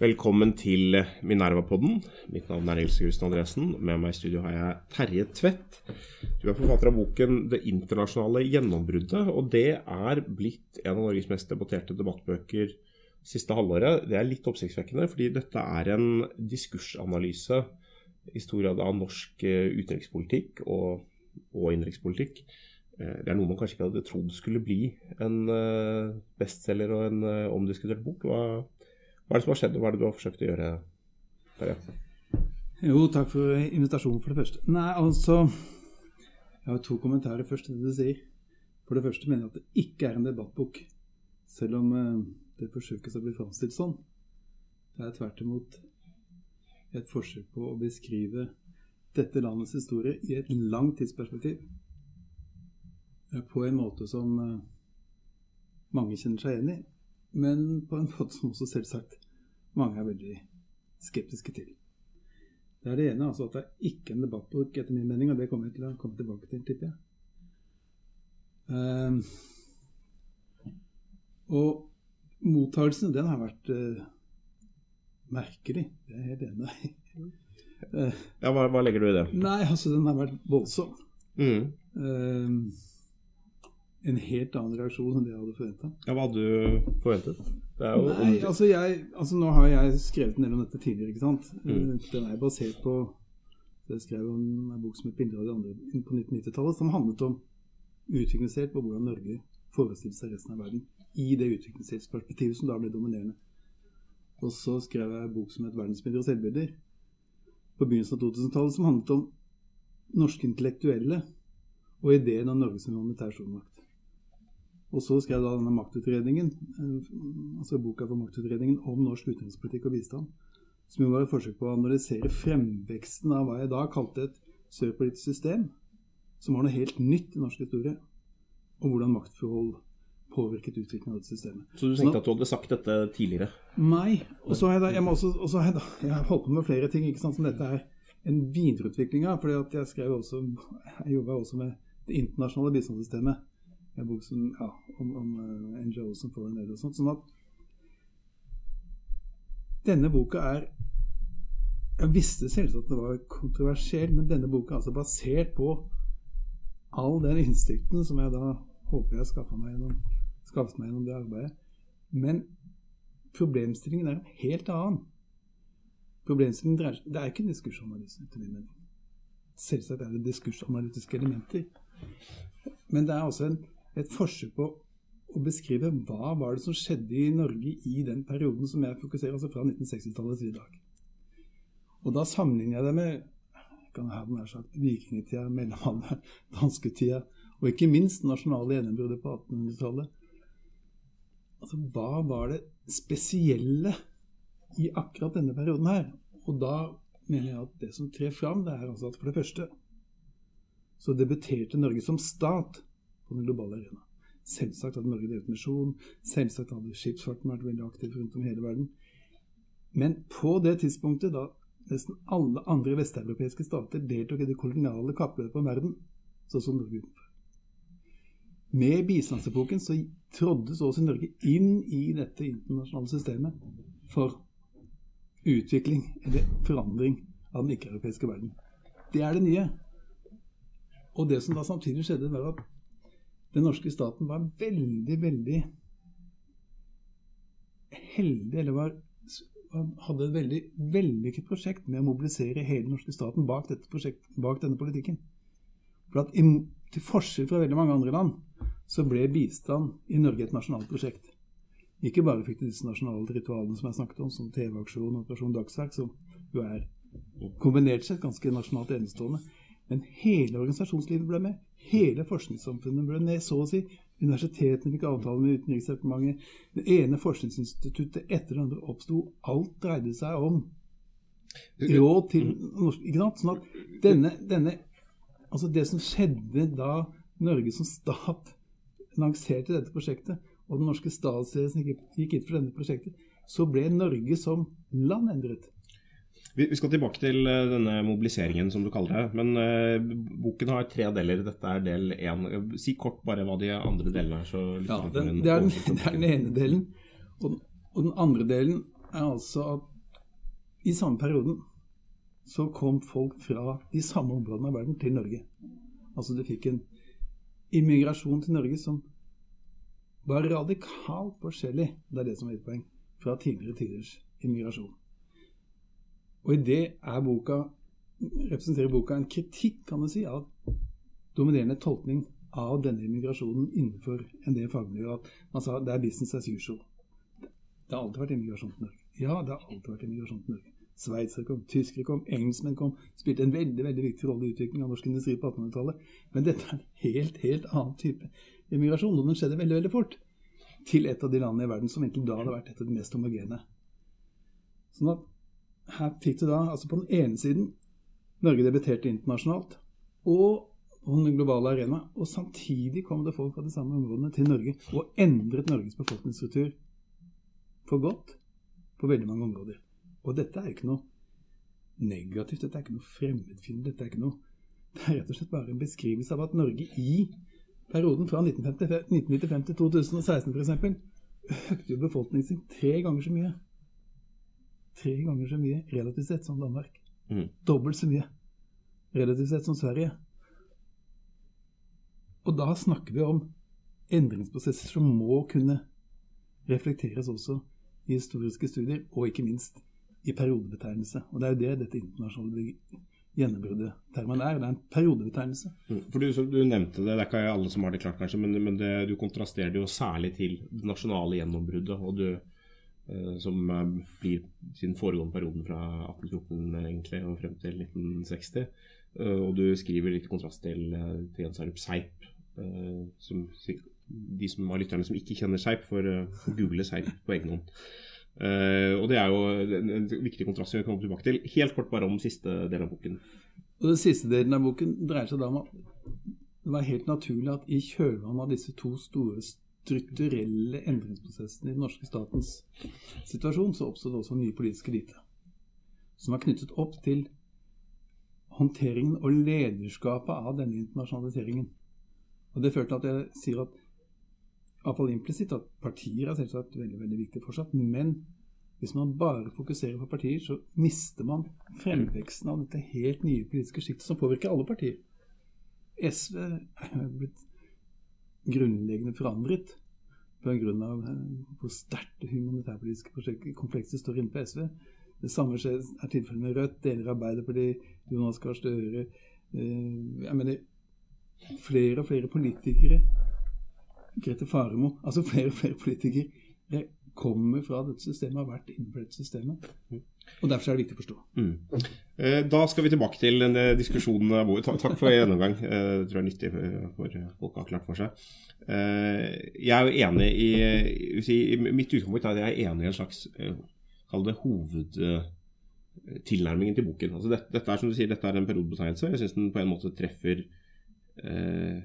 Velkommen til Minerva-podden. Mitt navn er Nils Gusten Andresen. Med meg i studio har jeg Terje Tvedt. Du er forfatter av boken 'Det internasjonale gjennombruddet'. Og det er blitt en av Norges mest debatterte debattbøker siste halvåret. Det er litt oppsiktsvekkende, fordi dette er en diskursanalyse i stor grad av norsk eh, utenrikspolitikk og, og innenrikspolitikk. Eh, Det er noe man kanskje ikke hadde trodd skulle bli en eh, bestselger og en eh, omdiskutert bok. Hva, hva er det som har skjedd, og hva er det du har forsøkt å gjøre? Terje? Jo, takk for invitasjonen, for det første. Nei, altså Jeg har to kommentarer først til det du sier. For det første mener jeg at det ikke er en debattbok, selv om det forsøkes å bli framstilt sånn. Det er tvert imot et forsøk på å beskrive dette landets historie i et langt tidsperspektiv. På en måte som eh, mange kjenner seg igjen i, men på en måte som også selvsagt mange er veldig skeptiske til. Det er det ene, altså at det er ikke en debattbok etter min mening, og det kommer jeg til å komme tilbake til, tipper jeg. Um, og mottagelsen, den har vært uh, merkelig. Det er jeg helt enig. Eh, Ja, hva, hva legger du i det? nei, altså den har vært voldsom. Mm. Ehm, en helt annen reaksjon enn det jeg hadde forventa. Ja, hva hadde du forventet? Det er jo Nei, altså, jeg, altså nå har jeg skrevet en del om dette tidligere, ikke sant. Mm. Den er basert på Jeg skrev om en bok som het 'Bilder av de andre' på 1990-tallet, som handlet om utviklingshjelp og hvordan Norge forestilte seg resten av verden i det utviklingshjelpsperspektivet som da ble dominerende. Og så skrev jeg en bok som het 'Verdensbilder og selvbilder' på begynnelsen av 2000-tallet, som handlet om norske intellektuelle og ideen om Norge som humanitær stormakt. Og så skrev jeg da denne maktutredningen, eh, altså boka for maktutredningen om norsk utenrikspolitikk og bistand, som jo var et forsøk på å analysere fremveksten av hva jeg da kalte et sørpolitisk system, som var noe helt nytt i norsk historie, og hvordan maktforhold påvirket utviklingen av dette systemet. Så du tenkte at du hadde sagt dette tidligere? Nei. Og så har jeg da, jeg må også, jeg da, jeg holdt på med flere ting, ikke sant, som dette er en videreutvikling av, fordi at jeg skrev også, jeg jobba også med det internasjonale bistandssystemet, en bok som, ja, om, om uh, NGO som får en del og sånt, sånn at denne boka er, jeg visste selvsagt at det var kontroversiell, men denne boka er altså basert på all den innsikten som jeg da håper jeg har meg gjennom, skaffet meg gjennom det arbeidet. Men problemstillingen er en helt annen. Problemstillingen dreier seg Det er ikke en diskursanalyse, etter min mening. Selvsagt er det diskursanalytiske elementer. Men det er også en, et forsøk på å beskrive hva var det som skjedde i Norge i den perioden som jeg fokuserer, altså fra 1960-tallet til i dag. Og da sammenligner jeg det med jeg kan ha nær sagt vikingtida, mellomalderen, dansketida, og ikke minst nasjonale gjennombruddet på 1800-tallet. Altså, hva var det spesielle i akkurat denne perioden her? Og da mener jeg at det som trer fram, det er altså at for det første så debuterte Norge som stat på den globale arena. Selvsagt hadde Norge drevet misjon, selvsagt hadde skipsfarten vært veldig aktiv rundt om hele verden. Men på det tidspunktet da nesten alle andre vesteuropeiske stater deltok i det koloniale kappløpet om verden, så så Norge utenfor. Med bistandsepoken så trådde så også Norge inn i dette internasjonale systemet for utvikling eller forandring av den ikke-europeiske verden. Det er det nye. Og det som da samtidig skjedde, var at den norske staten var veldig, veldig heldig, eller var, hadde et veldig vellykket prosjekt med å mobilisere hele den norske staten bak, bak denne politikken. For at i, Til forskjell fra veldig mange andre land så ble bistand i Norge et nasjonalt prosjekt. Ikke bare fikk de disse nasjonale ritualene som jeg snakket om, som TV-aksjon og Operasjon Dagsverk, som jo er kombinert sett ganske nasjonalt enestående. Men hele organisasjonslivet ble med. Hele forskningssamfunnet ble med, så å si. Universitetene fikk avtale med Utenriksdepartementet. Det ene forskningsinstituttet etter det andre oppsto. Alt dreide seg om råd til norsk Ikke sant? Sånn at denne, denne Altså det som skjedde da Norge som stat lanserte dette prosjektet, og den norske statsledelsen gikk inn for dette prosjektet, så ble Norge som land endret. Vi, vi skal tilbake til uh, denne mobiliseringen, som du kaller det. Men uh, boken har tre deler. Dette er del én. Si kort bare hva de andre delene er. ja, den, det, er den, det, er den, ene delen. Og, og, den andre delen er altså at i samme perioden så kom folk fra de samme områdene av verden til Norge. Altså du fikk en immigrasjon til Norge som var radikalt forskjellig, det er det som er et poeng, fra tidligere tiders immigrasjon. Og i det er boka, representerer boka en kritikk, kan du si, av dominerende tolkning av denne immigrasjonen innenfor en del fagmiljøer. At man sa det er business as usual. Det har alltid vært immigrasjon til Norge. Ja, det har alltid vært immigrasjon til Norge. Sveitsere kom, tyskere kom, engelskmenn kom. Spilte en veldig veldig viktig rolle i utviklingen av norsk industri på 1800-tallet. Men dette er en helt, helt annen type immigrasjon, og den skjedde veldig, veldig fort. Til et av de landene i verden som egentlig da hadde vært et av de mest homogene. Sånn at her fikk du da, altså på den ene siden Norge debuterte internasjonalt og den globale arena, og samtidig kom det folk fra de samme områdene til Norge og endret Norges befolkningsstruktur for godt på veldig mange områder. Og dette er ikke noe negativt, dette er ikke noe fremmedfiende, dette er ikke noe Det er rett og slett bare en beskrivelse av at Norge i perioden fra 1995 til 2016 f.eks. økte befolkningen sin tre ganger så mye tre ganger så mye relativt sett som Danmark. Mm. Dobbelt så mye relativt sett som Sverige. Og da snakker vi om endringsprosesser som må kunne reflekteres også i historiske studier, og ikke minst i periodebetegnelse. Og det er jo det dette internasjonale gjennombruddet termen er. Det er en periodebetegnelse. Mm. For du, du, nevnte det, det er ikke alle som har det klart, kanskje, men, men det, du kontrasterer det jo særlig til det nasjonale gjennombruddet. og du som eh, blir sin foregående perioden fra 1814 eh, egentlig og frem til 1960. Og du skriver litt kontrast til, Jens Arup Seip. Som, de som har lytterne som ikke kjenner Seip, får google Seip på egen hånd. og det er jo en viktig kontrast som vi kommer tilbake til. Helt kort bare om siste del av boken. Og Den siste delen av boken dreier seg da om at det var helt naturlig at i kjølvannet av disse to store strukturelle endringsprosessene i den norske statens situasjon, så oppstod det også nye politiske lite. Som var knyttet opp til håndteringen og lederskapet av denne internasjonaliseringen. Og Det førte til at jeg sier at iallfall implisitt at partier er selvsagt veldig veldig viktig fortsatt. Men hvis man bare fokuserer på partier, så mister man fremveksten av dette helt nye politiske sjiktet som påvirker alle partier. SV er blitt grunnleggende forandret pga. Eh, hvor sterkt det humanitærpolitiske komplekset står inne på SV. Det samme er tilfellet med Rødt, deler av Arbeiderpartiet, Jonas Gahr Støre eh, Jeg mener flere og flere politikere Grete Faremo Altså flere og flere politikere kommer fra dette systemet, har vært innenfor dette systemet. Og Derfor er det viktig å forstå. Mm. Eh, da skal vi tilbake til denne diskusjonen. Takk for gjennomgang. Eh, det tror jeg er nyttig for folk har klart for seg. Eh, jeg er jo enig i Mitt utgangspunkt er at jeg er enig i en slags Kall det hovedtilnærmingen til boken. Altså dette, dette, er som du sier, dette er en periodebetegnelse. Jeg syns den på en måte treffer eh,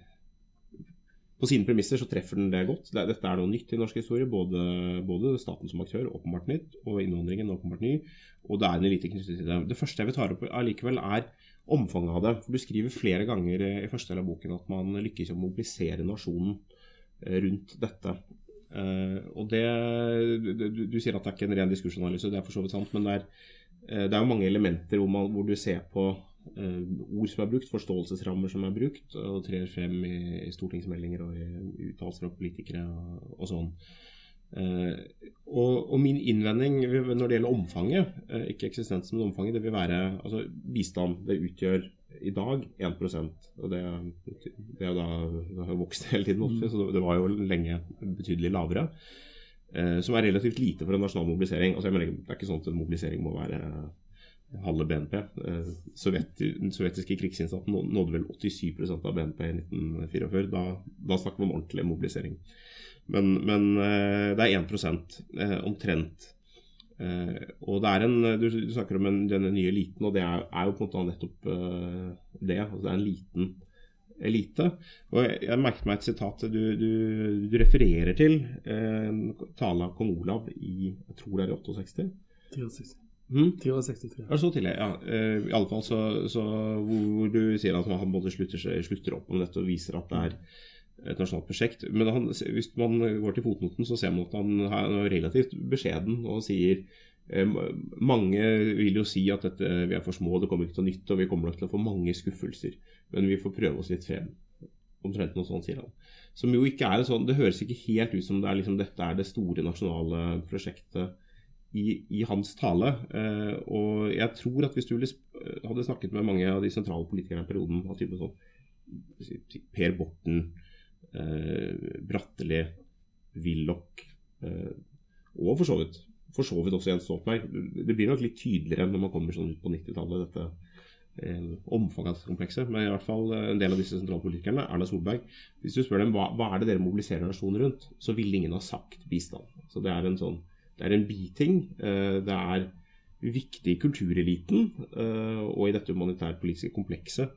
på sine premisser så treffer den det godt. Dette er noe nytt i norsk historie. Både, både staten som aktør, åpenbart nytt, og innvandringen, åpenbart ny. Og det er en elite knyttet til det. Det første jeg vil ta opp allikevel, er omfanget av det. For Du skriver flere ganger i første del av boken at man lykkes i å mobilisere nasjonen eh, rundt dette. Uh, og det, du, du, sier at det er ikke en ren diskursanalyse, det er for så vidt sant, men det er, det er jo mange elementer hvor, man, hvor du ser på Eh, ord som er brukt, forståelsesrammer som er brukt, og trer frem i, i stortingsmeldinger og i uttalelser av politikere og, og sånn. Eh, og, og, min innvending når det gjelder omfanget, eh, ikke eksistensen, men omfanget, det vil være altså bistand. Det utgjør i dag 1 og det, det, da, det har vokst hele tiden, opp, så det var jo lenge betydelig lavere. Eh, som er relativt lite for en nasjonal mobilisering. Altså, jeg mener, det er ikke sånn at en mobilisering må være halve BNP. Eh, Sovjet, den sovjetiske krigsinnsatsen nådde vel 87% av BNP i 1944. Da, da snakker vi om ordentlig mobilisering. Men, men eh, det er 1 eh, omtrent. Og det er en, du, du snakker om en, denne nye eliten, og det er, er, jo på en måte nettopp det. Altså det er en liten elite. Og jeg, jeg merket meg et sitat du, du, du refererer til en tale av kong Olav i jeg tror det er i 68. 63. Mm. 63, Er det så tidlig? Ja. eh, I alle fall så, så hvor, hvor du sier at han både slutter, slutter opp om dette og viser at det er et nasjonalt prosjekt. Men han, hvis man går til fotnoten, så ser man at han er relativt beskjeden og sier eh, mange vil jo si at dette, vi er for små, det kommer ikke til å nytte, og vi kommer nok til å få mange skuffelser. Men vi får prøve oss litt frem. Omtrent noe sånt, sier han. Som jo ikke er en sånn Det høres ikke helt ut som det er liksom, dette er det store nasjonale prosjektet i, i hans tale. Eh, og jeg tror at hvis du hadde snakket med mange av de sentrale politikerne i perioden, av typen sånn Per Borten, eh, Bratteli, Willoch eh, og for så vidt for så vidt også Jens Stoltenberg. Det blir nok litt tydeligere når man kommer sånn ut på 90-tallet, dette eh, omfanget av komplekset. Men i hvert fall eh, en del av disse sentralpolitikerne, Erna Solberg Hvis du spør dem hva, hva er det dere mobiliserer nasjonen rundt, så ville ingen ha sagt bistand. Så det er en sånn det er en biting. eh, Det er viktig i kultureliten eh, og i dette humanitærpolitiske komplekset.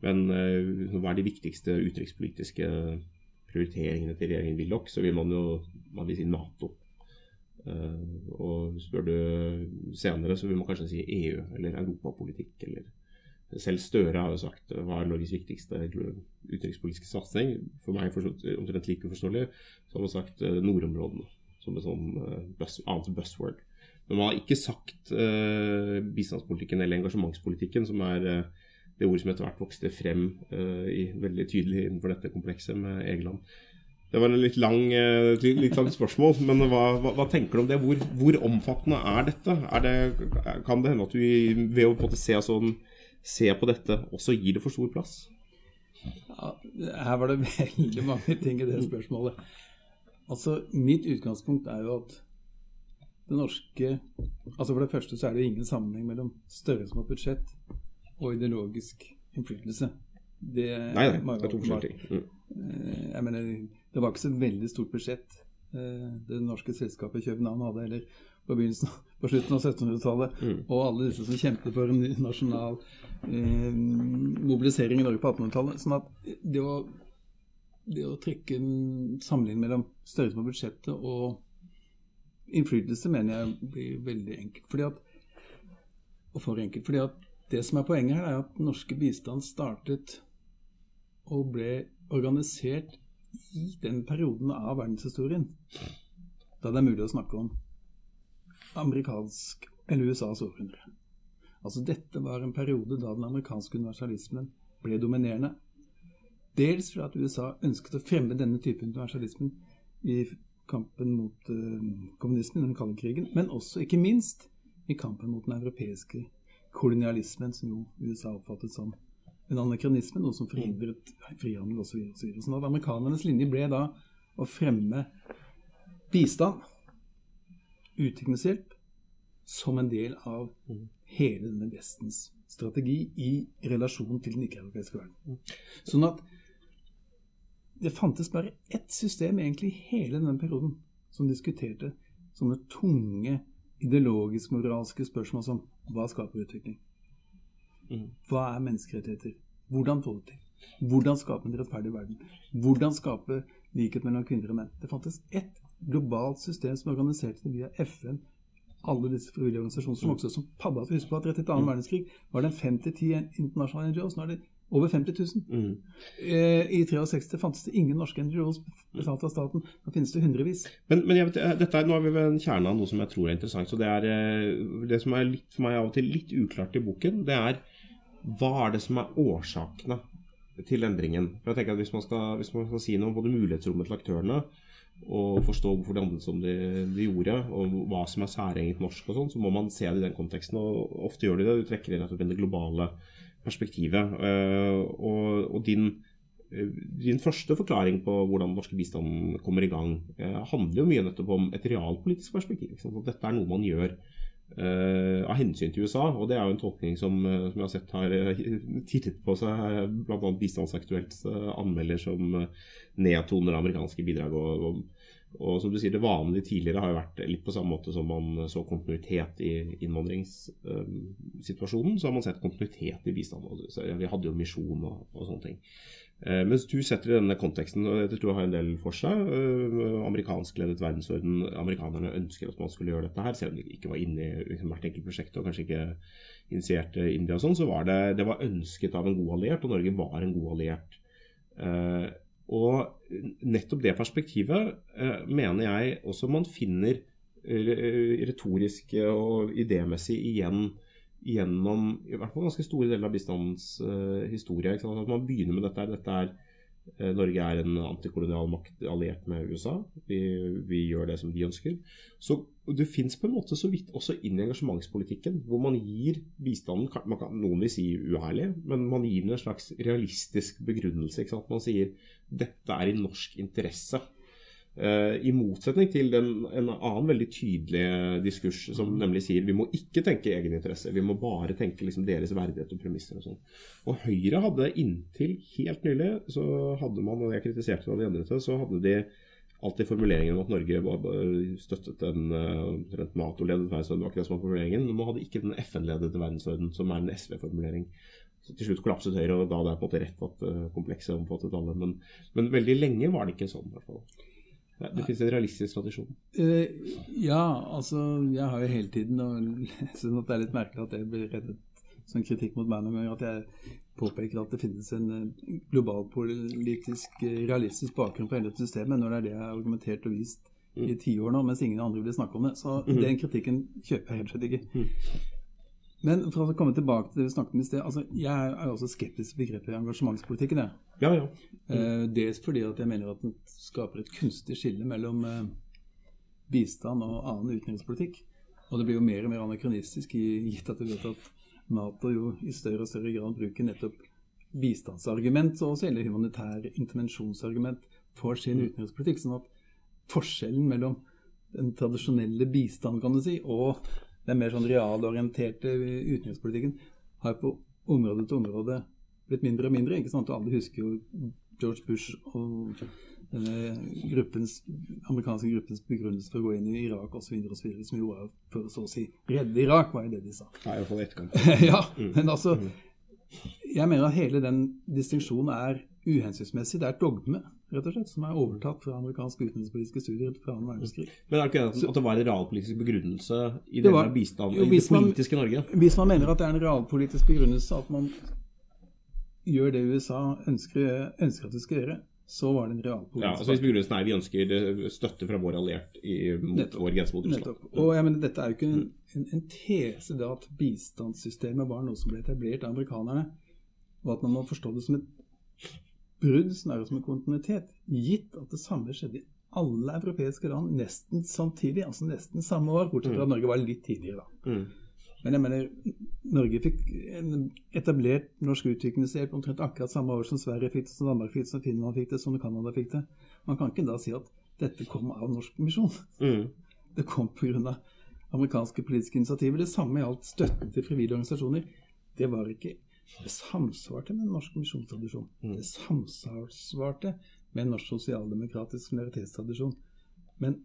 Men eh, hva er de viktigste utenrikspolitiske prioriteringene til regjeringen Willoch, så vil man jo man vil si Nato. Og spør du senere, så vil man kanskje si EU eller europapolitikk. eller selv Støre har jo sagt hva er Norges viktigste utenrikspolitiske satsing. For meg omtrent like uforståelig. Så har man sagt nordområdene som et sånn eh, buzz, annet buzzword. Men man har ikke sagt uh, bistandspolitikken eller engasjementspolitikken, som er uh, det ordet som etter hvert vokste frem uh, i, veldig tydelig innenfor dette komplekset med Egeland. Det var en litt lang, litt, langt spørsmål, men hva, hva, hva tenker du om det? Hvor, hvor omfattende er dette? Er det? Kan det hende at du ved å på se, sånn, se på dette også gir det for stor plass? Ja, her var det veldig mange ting i det spørsmålet. Altså, Mitt utgangspunkt er jo at det norske altså For det første så er det ingen sammenheng mellom størrelsen på budsjett og ideologisk innflytelse. Det Nei, nei, det er to forskjellige ting. Mm. Jeg mener, det var ikke så veldig stort budsjett eh, det norske selskapet København hadde heller på, på slutten av 1700-tallet. Mm. Og alle disse som kjempet for en nasjonal eh, mobilisering i Norge på 1800-tallet. Sånn at det å, det å trekke en sammenligning mellom størrelsen på budsjettet og innflytelse mener jeg blir veldig enkelt. Fordi at, og for enkelt. fordi at det som er poenget her, er at norske bistand startet og ble organisert i den perioden av verdenshistorien da det er mulig å snakke om amerikansk eller USAs århundre. Altså Dette var en periode da den amerikanske universalismen ble dominerende. Dels fordi at USA ønsket å fremme denne type universalismen i kampen mot kommunismen kommunismen, den kalde krigen, men også, ikke minst, i kampen mot den europeiske kolonialismen, som jo USA oppfattet som en anakronisme, noe som forhindret frihandel osv. Så videre. sånn at amerikanernes linje ble da å fremme bistand, utviklingshjelp, som en del av hele denne Vestens strategi i relasjon til den ikke-europeiske verden. Sånn at det fantes bare ett system egentlig i hele denne perioden som diskuterte sånne tunge ideologisk-moralske spørsmål som hva skaper utvikling? Mm. Hva er menneskerettigheter? Hvordan få det til? Hvordan skape en rettferdig verden? Hvordan skape likhet mellom kvinner og menn? Det fantes ett globalt system som organiserte det via FN, alle disse frivillige organisasjonene, som også som padda til husk på at rett etter annen verdenskrig var det en 5-10 internasjonale NGOs. Nå er det over 50 000. Mm. Eh, I 63 fantes det ingen norske NGOs betalt av staten. Nå finnes det hundrevis. Men, men vet, eh, dette er, nå er vi ved en kjerne av noe som jeg tror er interessant. så Det er eh, det som er litt, for meg av og til litt uklart i boken, det er hva er det som er årsakene til endringen? For jeg tenker at Hvis man skal, hvis man skal si noe om både mulighetsrommet til aktørene og forstå hvorfor de handlet som de, de gjorde, og hva som er særegent norsk, og sånn, så må man se det i den konteksten. og Ofte gjør de det. Du trekker inn nettopp inn det globale perspektivet. Eh, og, og din eh, din første forklaring på hvordan den norske bistanden kommer i gang, eh, handler jo mye nettopp om et realpolitisk perspektiv. Dette er noe man gjør av hensyn til USA, og det er jo en tolkning som, som jeg har sett har tittet på seg, bl.a. Bistandsaktuelt anmelder som nedtoner amerikanske bidrag. Og, og, og som du sier, det vanlige tidligere har jo vært litt på samme måte som man så kontinuitet i innvandringssituasjonen, så har man sett kontinuitet i bistand. Vi hadde jo misjon og, og sånne ting. Eh, mens du setter i denne konteksten, og dette tror jeg har en del for seg, eh, amerikanskledet verdensorden. Amerikanerne ønsker at man skulle gjøre dette her, selv om de ikke var inne i liksom, hvert enkelt prosjekt og kanskje ikke initierte India og sånn, så var det, det var ønsket av en god alliert, og Norge var en god alliert. Eh, og nettopp det perspektivet eh, mener jeg også man finner eh, retorisk og idémessig igjen gjennom i hvert fall ganske store deler av bistandens historie. At man begynner med dette. dette er, Norge er en antikolonial makt alliert med USA. Vi, vi, gjør det som de ønsker. Så Det fins på en måte så vidt også inn i engasjementspolitikken, hvor man gir bistanden man kan, Noen vil si uærlig, men man gir den en slags realistisk begrunnelse. Man sier dette er i norsk interesse. Uh, I motsetning til den, en annen veldig tydelig diskurs som mm. nemlig sier vi må ikke tenke egeninteresse, vi må bare tenke liksom deres verdighet og premisser. Og sånn. Og Høyre hadde inntil helt nylig, så hadde man, og jeg kritiserte da de endret det, så hadde de alltid formuleringen om at Norge støttet en uh, Nato-ledet verdensorden. Det var ikke det som var formuleringen, men man hadde ikke den FN-ledede verdensorden, som er en SV-formulering. Så Til slutt kollapset Høyre, og da hadde jeg på en måte rett at komplekset omfattet alle. Men, men veldig lenge var det ikke sånn. i hvert fall. Ja, det finnes en realistisk tradisjon? Uh, ja, altså jeg har jo hele tiden og jeg synes at det er litt merkelig at det blir reddet som kritikk mot meg noen ganger, at jeg påpeker at det finnes en global globalpolitisk eh, realistisk bakgrunn for hele systemet, når det er det jeg har argumentert og vist mm. i tiår nå, mens ingen andre vil snakke om det. Så mm. den kritikken kjøper jeg helt slett ikke. Men for å komme tilbake til det vi snakket om i sted. altså Jeg er også skeptisk til begrepet engasjementspolitikken. Jeg. Ja, ja. Mm. dels fordi at jeg mener at den skaper et kunstig skille mellom eh, bistand og annen utenrikspolitikk. Og det blir jo mer og mer anakronistisk, gitt at vi vet at Nato jo i større og større grad bruker nettopp bistandsargument, og også eller humanitær intervensjonsargument for sin mm. utenrikspolitikk. sånn at forskjellen mellom den tradisjonelle bistand kan du si, og den mer sånn realorienterte utenrikspolitikken har på område til område blitt mindre og mindre. ikke sant? Og alle husker jo George Bush og denne gruppens, amerikanske gruppens begrunnelse for å gå inn i Irak osv., som jo var for så å si redde Irak, var jo det de sa. Ja, i hvert fall etterkant. ja, mm. men altså mm. Jeg mener at hele den distinksjonen er uhensiktsmessig. Det er dogme rett og slett, som er overtatt fra amerikanske utenrikspolitiske studier fra annen verdenskrig. Men er det ikke at det var en realpolitisk begrunnelse i denne bistanden i det politiske man, Norge? Hvis man mener at det er en realpolitisk begrunnelse at man gjør det USA ønsker, ønsker at det skal gjøre, så var det en realpolitisk ja, altså Hvis begrunnelsen er vi ønsker støtte fra vår alliert i, mot Nettopp. vår grense mot Russland. Nettopp. Og jeg mener, Dette er jo ikke en, en, en tese da at bistandssystemet var noe som ble etablert av amerikanerne, og at man må forstå det som et brudd snarere som en kontinuitet, gitt at det samme skjedde i alle europeiske land nesten samtidig, altså nesten samme år, bortsett fra mm. Norge var litt tidligere. da. Mm. Men jeg mener, Norge fikk etablert norsk utviklingshjelp omtrent akkurat samme år som Sverige fikk det, som Danmark fikk det, som Finland fikk det, som Canada fikk det. Man kan ikke da si at dette kom av norsk misjon. Mm. Det kom pga. amerikanske politiske initiativer. Det samme gjaldt støtten til frivillige organisasjoner. Det var ikke det samsvarte med norsk misjonstradisjon. Mm. Det samsvarte med norsk sosialdemokratisk minoritetstradisjon. Men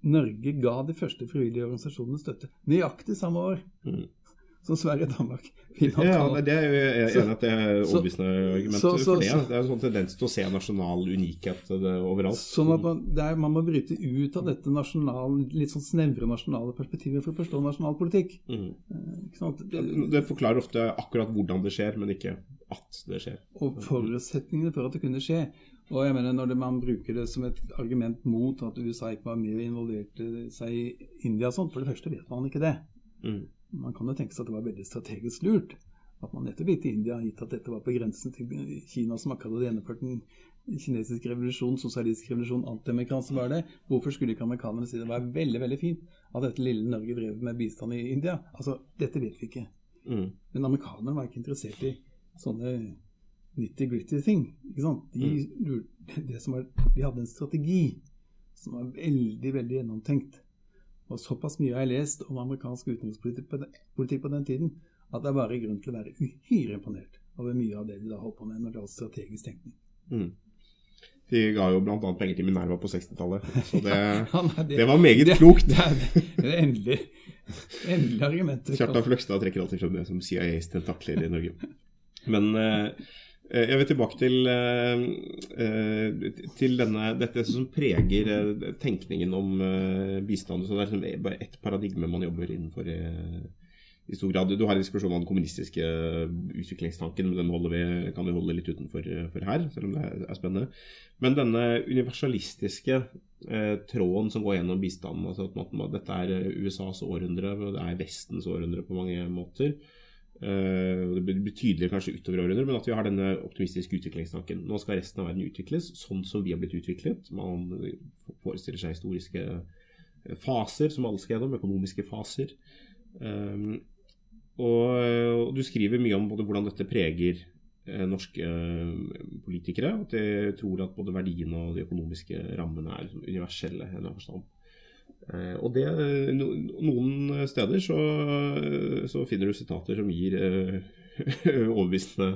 Norge ga de første frivillige organisasjonene støtte nøyaktig samme år. Mm som Sverige og Danmark. Ja, det er jo enig at det er overbevisende argumenter så, så, for det. Det er en sånn tendens til å se nasjonal unikhet eh, overalt. Sånn at man, er, man, må bryte ut av dette nasjonal, litt sånn snevre nasjonale perspektivet for å forstå nasjonal politikk. Mm. Eh, det, det, forklarer ofte akkurat hvordan det skjer, men ikke at det skjer. Og forutsetningene for at det kunne skje. Og jeg mener Når man bruker det som et argument mot at USA ikke var mer involvert seg i India og sånt, for det første vet man ikke det. Mm. Man kan jo tenke seg at det var veldig strategisk lurt at man nettopp gikk til India, gitt at dette var på grensen til Kina, som akkurat hadde gjennomført den kinesiske revolusjonen, sosialistisk revolusjon, antiamerikansk var det. Hvorfor skulle ikke amerikanerne si det var veldig veldig fint at dette lille Norge drev med bistand i India? Altså, Dette vet vi ikke. Mm. Men amerikanerne var ikke interessert i sånne nitty-gritty ting. ikke sant? De, mm. var, de hadde en strategi som var veldig, veldig gjennomtenkt. Og såpass mye har jeg lest om amerikansk utenrikspolitikk på den tiden at det er bare grunn til å være uhyre imponert over mye av det de da holdt på med når det gjaldt strategisk tenkning. Mm. De ga jo bl.a. penger til Minerva på 60-tallet, så det, ja, nei, det, det, var meget det, klokt. Det er det endelige endelig argumentet. Kjartan Fløgstad trekker alltid frem det som CIAs tentakler i Norge. Men Eh, jeg vil tilbake til, eh, eh, til denne, dette som preger tenkningen om bistand. Så det er liksom bare ett paradigme man jobber innenfor i, i stor grad. Du har en diskusjon om den kommunistiske utviklingstanken, men den vi, kan vi holde litt utenfor her, selv om det er spennende. Men denne universalistiske eh, tråden som går gjennom bistanden, altså at dette er USAs århundre, og det er Vestens århundre på mange måter. Eh, det blir tydeligere kanskje utover århundret, men at vi har denne optimistiske utviklingstanken. Nå skal resten av verden utvikles sånn som vi har blitt utviklet. Man forestiller seg historiske eh, faser som alle skal gjennom, økonomiske faser. Um, og, du skriver mye om både hvordan dette preger norske politikere. At de tror at både verdiene og de økonomiske rammene er universelle. i en forstand. Eh, og det, Noen steder så, så, finner du sitater som gir eh, overbevisende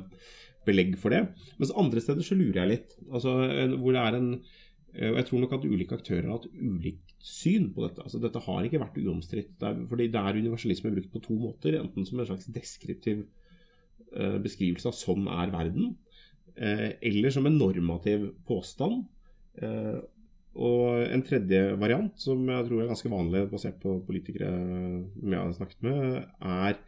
belegg for det. Mens andre steder så lurer jeg litt. Altså, hvor det er en eh, og Jeg tror nok at ulike aktører har hatt ulikt syn på dette. Altså, dette har ikke vært uomstridt. fordi det er universalisme brukt på to måter. Enten som en slags deskriptiv beskrivelse av 'sånn er verden', eller som en normativ påstand. Og en tredje variant, som jeg tror er ganske vanlig basert på politikere jeg har snakket med, er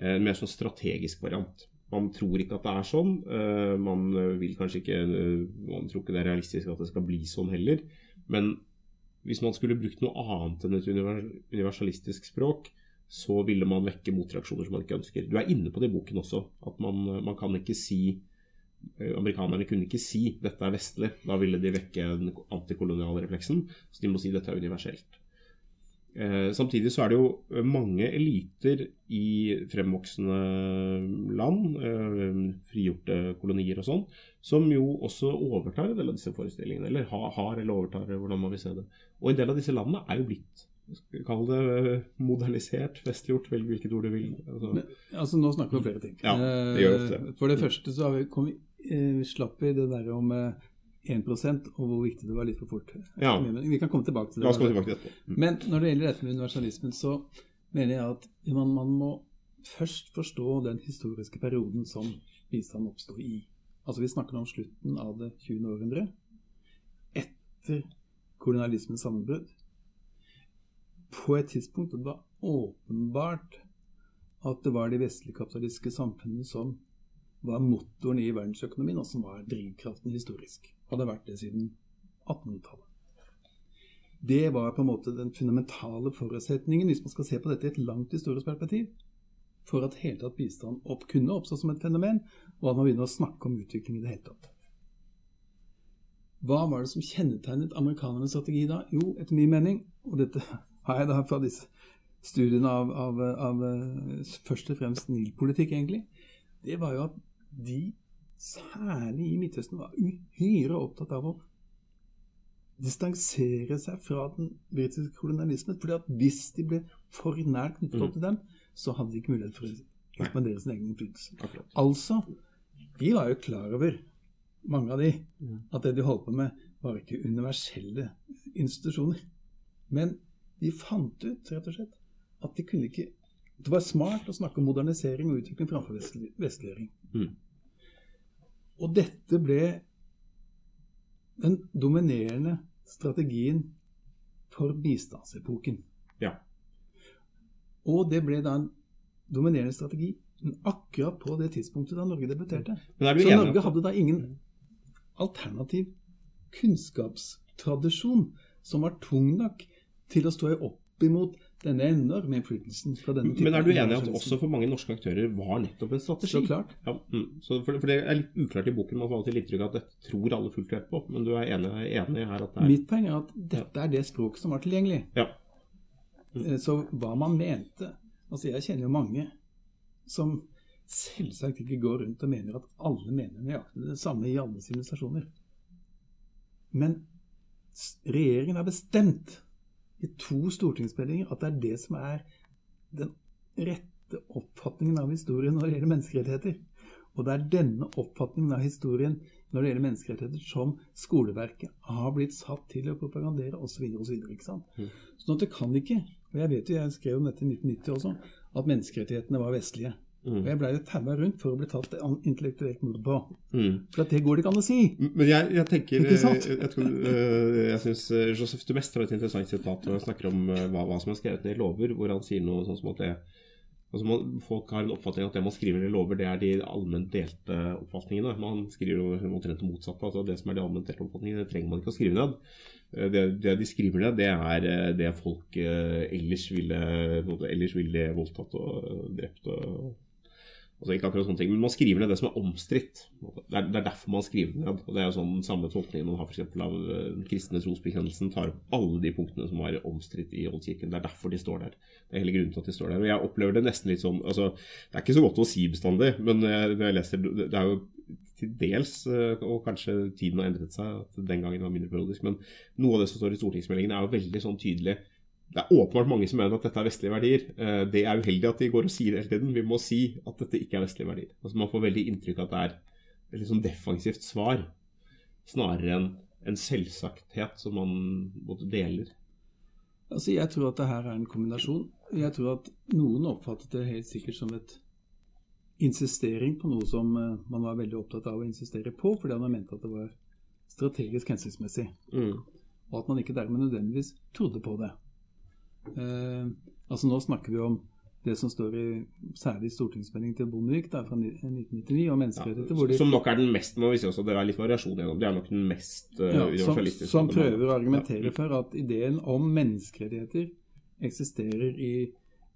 en mer sånn strategisk variant. Man tror ikke at det er sånn. Eh, man vil kanskje ikke Man tror ikke det er realistisk at det skal bli sånn heller. Men hvis man skulle brukt noe annet enn et universalistisk språk, så ville man vekke motreaksjoner som man ikke ønsker. Du er inne på det i boken også. At man, man kan ikke si Eh, amerikanerne kunne ikke si 'dette er vestlig'. Da ville de vekke den antikoloniale refleksen. Så de må si 'dette er universelt'. Eh, samtidig så er det jo eh, mange eliter i fremvoksende land, eh, frigjorte kolonier og sånn, som jo også overtar en del av disse forestillingene. Eller har, har eller overtar, hvordan man vil se det. Og en del av disse landene er jo blitt Kall det eh, modernisert, festliggjort, velg hvilket ord du vil. Altså. Men, altså Nå snakker vi om flere ting. Ja, det gjør ofte. For det første så har vi kommet eh, slapp vi det der om eh, 1 og hvor viktig det var litt for fort. Ja. Vi kan komme tilbake til det. Tilbake til. Mm. Men når det gjelder dette med universalismen, så mener jeg at man, man må først forstå den historiske perioden som bistand oppsto i. Altså Vi snakker om slutten av det 20. århundre. Etter kolonialismens sammenbrudd. På et tidspunkt det var åpenbart at det var de vestlige kapitalistiske samfunnene som var motoren i verdensøkonomien, og som var drivkraften historisk. Hadde vært det siden 1800-tallet. Det var på en måte den fundamentale forutsetningen, hvis man skal se på dette i et langt historisk perspektiv, for at hele tatt bistand opp kunne oppstå som et fenomen, og at man begynner å snakke om utvikling i det hele tatt. Hva var det som kjennetegnet amerikanernes strategi da? Jo, etter min mening, og dette har jeg da fra disse studiene av, av, av først og fremst NIL-politikk, egentlig, det var jo at de, særlig i Midtøsten, var uhyre opptatt av å distansere seg fra den britiske kolonialismen. fordi at hvis de ble for nært knyttet opp mm. til dem, så hadde de ikke mulighet for å ekspandere sin egen innflytelse. Altså, de var jo klar over, mange av de, at det de holdt på med, var ikke universelle institusjoner. Men de fant ut, rett og slett, at de kunne ikke Det var smart å snakke om modernisering og utvikling framfor vestliggjøring. Mm. Og dette ble den dominerende strategien for bistandsepoken. Ja. Og det ble da en dominerende strategi akkurat på det tidspunktet da Norge debuterte. Så Norge hadde da ingen alternativ kunnskapstradisjon som var tung nok til å stå opp imot denne enorme innflytelsen fra denne typen. Men er du enig i at også for mange norske aktører var nettopp en strategi? Så klart. Ja, mm. så for, for, det er litt uklart i boken. Man får alltid inntrykk av at dette tror alle fullt og på. Men du er enig, enig, her at det er Mitt poeng er at dette er det språket som var tilgjengelig. Ja. Mm. Så hva man mente Altså, jeg kjenner jo mange som selvsagt ikke går rundt og mener at alle mener nøyaktig det samme i alle sivilisasjoner. Men regjeringen har bestemt i to stortingsmeldinger at det er det som er den rette oppfatningen av historien når det gjelder menneskerettigheter. Og det er denne oppfatningen av historien når det gjelder menneskerettigheter, som skoleverket har blitt satt til å propagandere osv. osv. Mm. Sånn at det kan ikke Og jeg vet jo, jeg skrev om dette i 1990 også, at menneskerettighetene var vestlige. Og jeg blei taua rundt for å bli tatt intellektuelt mord på. Mm. For at det går det ikke an å si. Men jeg, jeg tenker Ikke sant? Jeg, jeg, tror, øh, jeg syns øh, Joseph de Mestre har et interessant sitat når han snakker om hva, hva som er skrevet ned i lover, hvor han sier noe sånn som at det altså man, Folk har en oppfatning at det man skriver i lover, det er de allment delte oppfatningene. Man skriver jo omtrent det motsatte. altså Det som er de allment delte oppfatningene, det trenger man ikke å skrive ned. Eh, Det, det de skriver ned, det er eh, det folk eh, ellers ville, ellers ville voldtatt og drept. og Altså ikke akkurat sånne ting, men Man skriver ned det som er omstridt. Det er, det er derfor man skriver ned. og Det er jo sånn samme tolkningen man har eksempel av eh, den kristne trosbekjennelsen. tar opp alle de punktene som var omstridt i Oldkirken. Det er derfor de står der. Det er hele grunnen til at de står der. Og jeg opplever det nesten litt sånn altså, Det er ikke så godt å si bestandig, men eh, når jeg leser Det er jo til dels, eh, og kanskje tiden har endret seg, at den gangen var mindre periodisk, men noe av det som står i stortingsmeldingen er jo veldig sånn tydelig det er åpenbart mange som mener at dette er vestlige verdier. Eh, Det er uheldig at de går og sier det hele tiden. Vi må si at dette ikke er vestlige verdier. Altså Man får veldig inntrykk av at det er et litt sånn defensivt svar, snarere enn en selvsakthet som man både deler. Altså, Jeg tror at det her er en kombinasjon. Jeg tror at noen oppfattet det helt sikkert som et insistering på noe som eh, man var veldig opptatt av å insistere på, fordi man mente at det var strategisk hensiktsmessig. Mm. Og at man ikke dermed nødvendigvis trodde på det. Eh, altså Nå snakker vi om det som står i særlig stortingsmelding til Bondevik da, fra 1999 om menneskerettigheter. Ja, de Som nok er den mest Må vi si også, det er litt variasjon gjennom Det er nok den mest uh, ja, som, som prøver å argumentere Ja. for at ideen om menneskerettigheter eksisterer i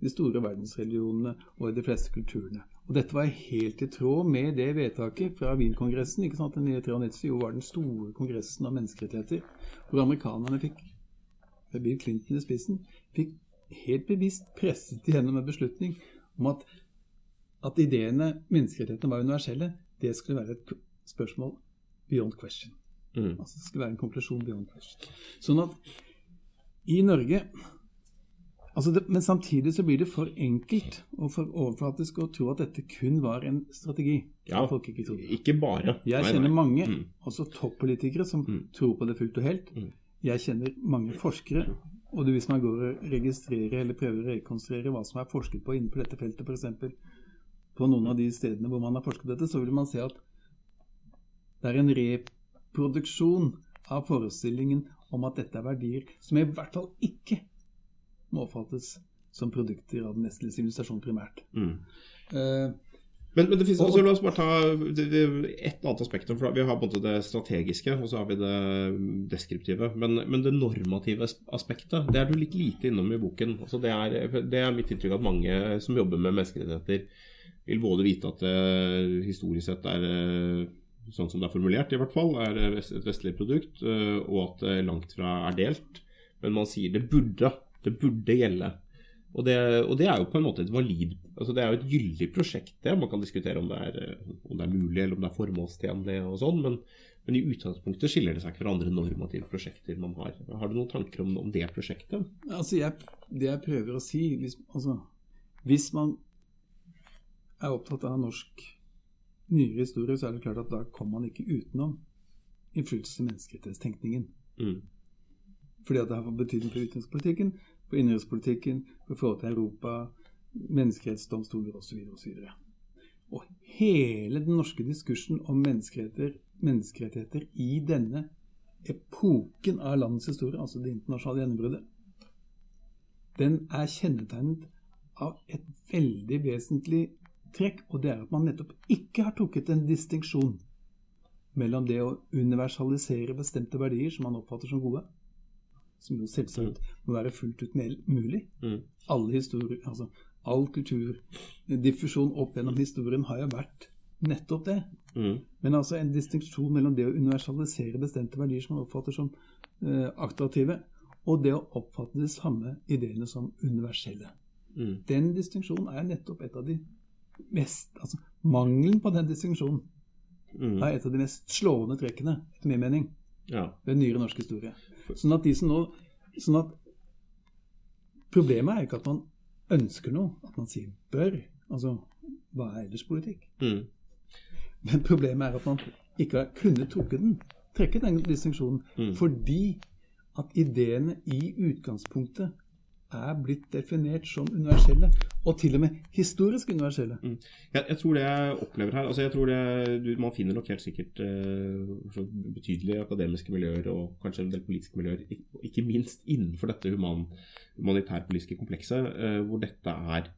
de store verdensreligionene og i de fleste kulturene. Og dette var helt i tråd med det vedtaket fra Wien-kongressen. ikke sant? Den 93 jo var den store kongressen av menneskerettigheter, hvor amerikanerne fikk, med Bill Clinton i spissen, fikk helt bevisst presset igjennom en beslutning om at, at ideene, menneskerettighetene, var universelle. Det skulle være et spørsmål beyond question. Mm. Altså det skulle være en konklusjon beyond question. Sånn at i Norge altså det, Men samtidig så blir det for enkelt og for overflatisk å tro at dette kun var en strategi. Ja, Folk ikke. Ikke bare. Jeg kjenner mange, Mm. også toppolitikere, som Mm. tror på det fullt og helt. Mm. Jeg kjenner mange forskere. Og hvis man går og registrerer eller prøver å rekonstruere hva som er forsket på innenfor dette feltet, f.eks. på noen av de stedene hvor man har forsket dette, så vil man se at det er en reproduksjon av forestillingen om at dette er verdier som i hvert fall ikke må oppfattes som produkter av den vestlige sivilisasjon primært. Mm. Eh, Men, men det finnes Og- også, la oss bare ta et annet aspekt. For vi har både det strategiske, og så har vi det deskriptive. Men, men det normative aspektet, det er du litt lite innom i boken. Altså det, er, det er mitt inntrykk at mange som jobber med menneskerettigheter, vil både vite at det historisk sett er eh, sånn som det er formulert, i hvert fall, er et vestlig produkt, eh, og at det langt fra er delt. Men man sier det burde. Det burde gjelde. Og det, og det er jo på en måte et valid altså Det er jo et gyldig prosjekt, det. Man kan diskutere om det er, om det er mulig, eller om det er formålstjenlig og sånn, men, men i utgangspunktet skiller det seg ikke fra andre normative prosjekter man har. Har du noen tanker om, om det prosjektet? Altså, jeg, det jeg prøver å si hvis, altså, hvis man er opptatt av norsk nyere historie, så er det klart at da kommer man ikke utenom innflytelse i menneskerettighetstenkningen. Mm. Fordi at det har fått betydning for utenrikspolitikken, for innenrikspolitikken, for forhold til Europa, menneskerettsdomstoler osv. osv. Og hele den norske diskursen om menneskerettigheter, menneskerettigheter i denne epoken av landets historie, altså det internasjonale gjennombruddet, den er kjennetegnet av et veldig vesentlig trekk, og det er at man nettopp ikke har trukket en distinksjon mellom det å universalisere bestemte verdier som man oppfatter som gode, som jo selvsagt må være fullt ut mulig. Mm. Alle historier, altså all kulturdiffusjon opp gjennom historien har jo vært nettopp det. Mm. Men altså en distinksjon mellom det å universalisere bestemte verdier som man oppfatter som eh, attraktive, og det å oppfatte de samme ideene som universelle. Mm. Den distinksjonen er nettopp et av de mest Altså mangelen på den distinksjonen Mm. er et av de mest slående trekkene, etter min mening, Ja. ved nyere norsk historie. Sånn at de som nå Sånn at Problemet er ikke at man ønsker noe, at man sier bør. Altså, hva er ellers politikk? Mm. Men problemet er at man ikke har kunnet trukke den, trekke den distinksjonen, Mm. fordi at ideene i utgangspunktet er blitt definert som universelle, og til og med historisk universelle. Mm. Jeg, jeg, tror det jeg opplever her altså jeg tror det, du, Man finner nok helt sikkert uh, betydelige akademiske miljøer og kanskje en del politiske miljøer, ikke minst innenfor dette human, humanitærpolitiske komplekset, uh, hvor dette er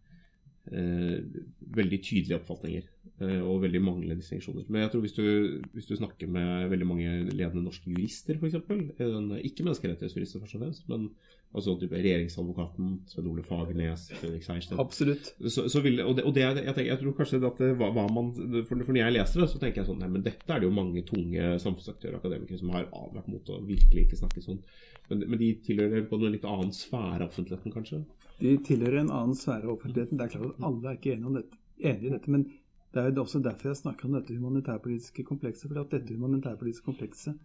uh, veldig tydelige oppfatninger og veldig manglende distinksjoner. Men jeg tror hvis du, hvis du, snakker med veldig mange ledende norske jurister, f.eks., ikke menneskerettighetsjurister først og fremst, men Altså type regjeringsadvokaten, Svein Ole Fagernes, Fredrik Seierstedt. Absolutt. Så, så vil, og det, og det jeg, tenker, jeg, tror kanskje at det, hva, hva man, for, for, når jeg leser det, så tenker jeg sånn Nei, men dette er det jo mange tunge samfunnsaktører og akademikere som har advart mot å virkelig ikke snakke sånn. Men, men de tilhører på en litt annen sfære av offentligheten, kanskje? De tilhører en annen sfære av offentligheten. Det er klart at alle er ikke enige, dette, enige i dette. Men det er jo også derfor jeg snakker om dette humanitærpolitiske komplekset. For at dette humanitærpolitiske komplekset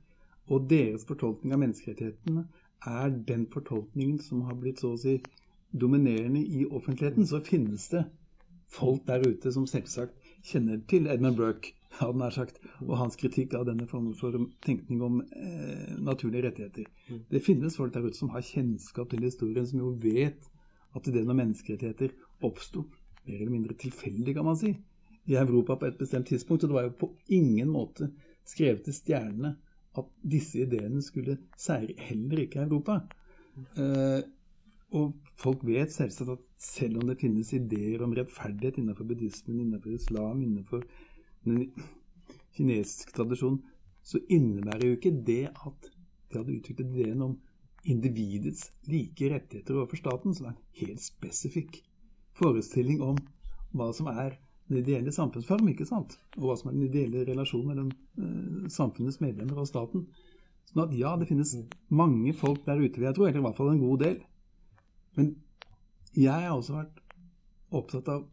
og deres fortolkning av menneskerettighetene er den fortolkningen som har blitt så å si dominerende i offentligheten, så finnes det folk der ute som selvsagt kjenner til Edmund Burke hadde nær sagt, og hans kritikk av denne formen for tenkning om eh, naturlige rettigheter. Det finnes folk der ute som har kjennskap til historien, som jo vet at det når menneskerettigheter oppsto mer eller mindre tilfeldig, kan man si, i Europa på et bestemt tidspunkt. Og det var jo på ingen måte skrevet til stjernene at disse ideene skulle seire heller ikke Europa. Uh, og folk vet selvsagt at selv om det finnes ideer om rettferdighet innenfor buddhismen, innenfor islam, innenfor den kinesiske tradisjonen, så innebærer jo ikke det at de hadde utviklet ideen om individets like rettigheter overfor staten, som er en helt spesifikk forestilling om hva som er den ideelle samfunnsform, ikke sant? og hva som er den ideelle relasjonen mellom eh, samfunnets medlemmer og staten. Sånn at ja, det finnes mange folk der ute, vil jeg tro, eller i hvert fall en god del. Men jeg har også vært opptatt av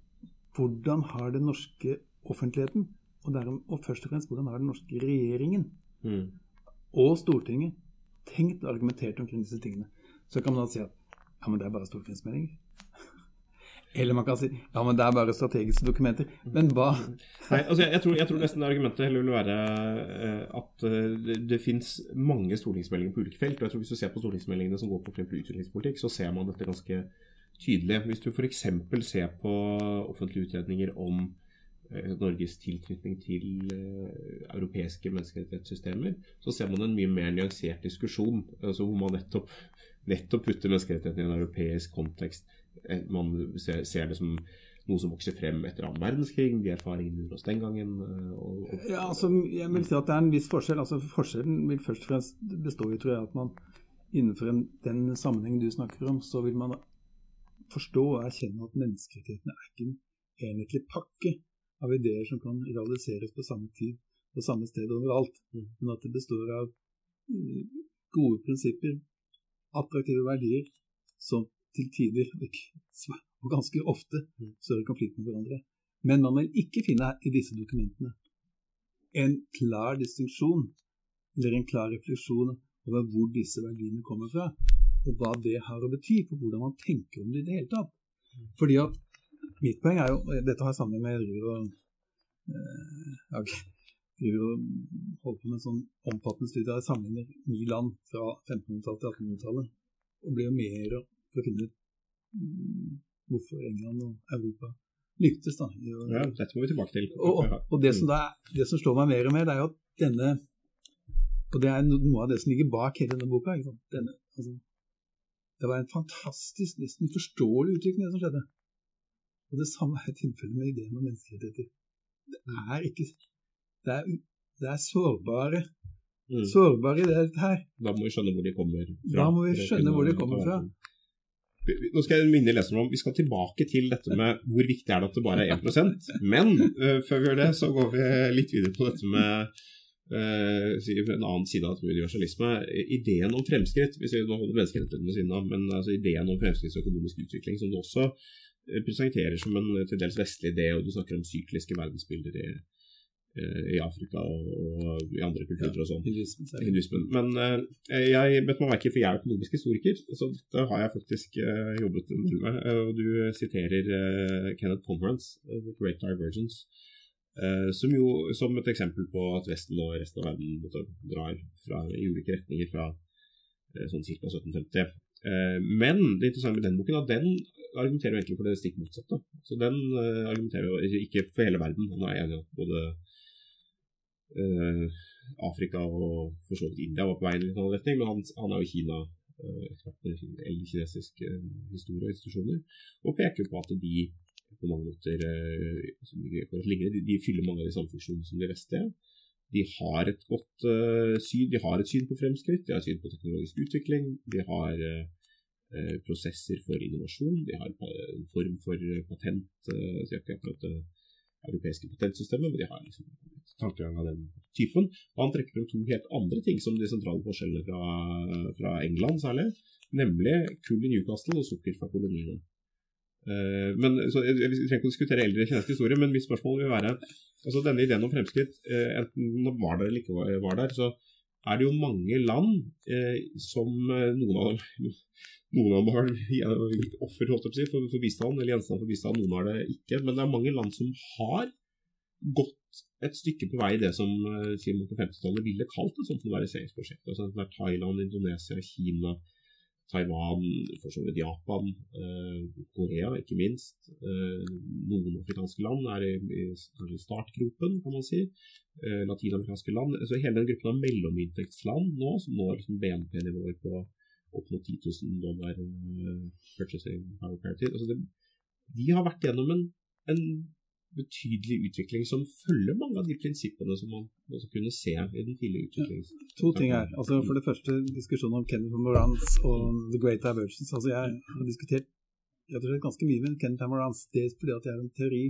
hvordan har den norske offentligheten, og, derom, og først og fremst hvordan har den norske regjeringen mm. og Stortinget tenkt og argumentert omkring disse tingene. Så kan man da si at ja, men det er bare stortingsmeldinger. Eller man kan si ja, men det er bare strategiske dokumenter. Men hva Nei, altså jeg, jeg, tror, jeg tror, nesten argumentet heller vil være uh, at uh, det, det fins mange stortingsmeldinger på ulike felt. og jeg tror Hvis du ser på stortingsmeldingene som går på utviklingspolitikk, så ser man dette ganske tydelig. Hvis du f.eks. ser på offentlige utredninger om uh, Norges tilknytning til europeiske menneskerettighetssystemer, så ser man en mye mer nyansert diskusjon, altså hvor man nettopp, nettopp putter menneskerettighetene i en europeisk kontekst Eh, man ser, ser, det som noe som vokser frem etter annen verdenskrig, de erfaringene gjorde oss den gangen. Eh, og, og... Ja, altså, jeg vil si at det er en viss forskjell. Altså, forskjellen vil først og fremst bestå i tror jeg, at man innenfor en, den sammenhengen du snakker om, så vil man forstå og erkjenne at menneskerettighetene er ikke en enhetlig pakke av ideer som kan realiseres på samme tid på samme sted overalt, mm. men at det består av uh, gode prinsipper, attraktive verdier, som til tider, og ganske ofte, mm. større konflikt med hverandre. Men man vil ikke finne i disse dokumentene en klar distinksjon eller en klar refleksjon over hvor disse verdiene kommer fra, og hva det har å bety for hvordan man tenker om det i det hele tatt. Mm. Fordi at Mitt poeng er jo og Dette har sammenheng med jeg driver og, eh, driver og holder på med en sånn omfattende studie. Jeg sammenligner ni land fra 1500-tallet til 1800-tallet, og blir jo mer for å finne ut mm, hvorfor England og Europa lyktes. da. Ja, dette må vi tilbake til. Og, og, det, som da, det, som slår meg mer og mer, det er jo at denne Og det er noe av det som ligger bak hele denne boka. Denne, altså, det var en fantastisk, nesten uforståelig utvikling, det som skjedde. Og det samme er tilfellet med ideen om menneskerettigheter. Det er ikke Det er, det er sårbare mm. sårbare ideer, her. Da må vi skjønne hvor de kommer fra. Da må vi skjønne hvor de kommer fra. Nå skal jeg minne leserne om Vi skal tilbake til dette med hvor viktig er det at det bare er 1% Men uh, før vi gjør det, så går vi litt videre på dette med uh, en annen side av universalisme. Ideen om fremskritt, hvis vi holder menneskerettighetene ved siden av, men altså ideen om fremskrittsøkonomisk utvikling, som du også eh, presenterer som en til dels vestlig idé, og du snakker om sykliske verdensbilder i i Afrika og, og, i andre kulturer ja, og sånn. Hinduismen. Men uh, jeg bet meg merke for jeg er økonomisk historiker, så dette har jeg faktisk uh, jobbet en del med. Uh, og du siterer Kenneth Pomerance, The Great Divergence, som jo som et eksempel på at Vesten og resten av verden måtte, drar fra, i ulike retninger fra sånn ca. 1750. Eh, men det interessante med den boken er at den argumenterer egentlig for det stikk motsatte. Så den eh, argumenterer jo ikke for hele verden. Han er enig i at både eh, Afrika og for så vidt India var på vei i en annen retning, men han, han er jo Kina ekspert på kinesisk historie og institusjoner, og peker på at de på mange måter de, de fyller mange av de samme funksjonene som de vestlige. De har et godt uh, syn, de har et syn på fremskritt, de har et syn på teknologisk utvikling. De har uh, prosesser for innovasjon, de har en form for patent. Uh, så ikke akkurat europeiske patentsystemet, men de har liksom tankegang av den typen. Og han trekker frem to helt andre ting som de sentrale forskjellene fra, fra England særlig, nemlig kull i Newcastle og sukker fra koloniene. Uh, men, så, jeg, jeg, trenger ikke å diskutere eldre kinesisk historie, men mitt spørsmål vil være altså Denne ideen om fremskritt, uh, enten var der eller ikke var der, så er det jo mange land eh, som noen av dem noen av dem har offer for, for bistand, eller gjenstand for bistand, noen har det ikke. Men det er mange land som har gått et stykke på vei i det som Simon på 50-tallet ville kalt et sånt moderniseringsprosjekt. Altså, det er Thailand, Indonesia, Kina, Taiwan, for så vidt Japan, eh, Korea ikke minst. Eh, noen afrikanske land er i, i startgropen, kan man si. Eh, latinamerikanske land. Så hele den gruppen av mellominntektsland nå, som når liksom BNP-nivåer på opp mot 10 000 dollar purchasing power parity. Altså det, de har vært gjennom en, en betydelig utvikling som følger mange av de prinsippene som man også kunne se i den tidlige utviklingen. To ting her. Altså For det første diskusjonen om Kenneth Morans og The Great Diversions. Altså Jeg har diskutert jeg tror det er ganske mye med Kenneth Morans, dels fordi at jeg har en teori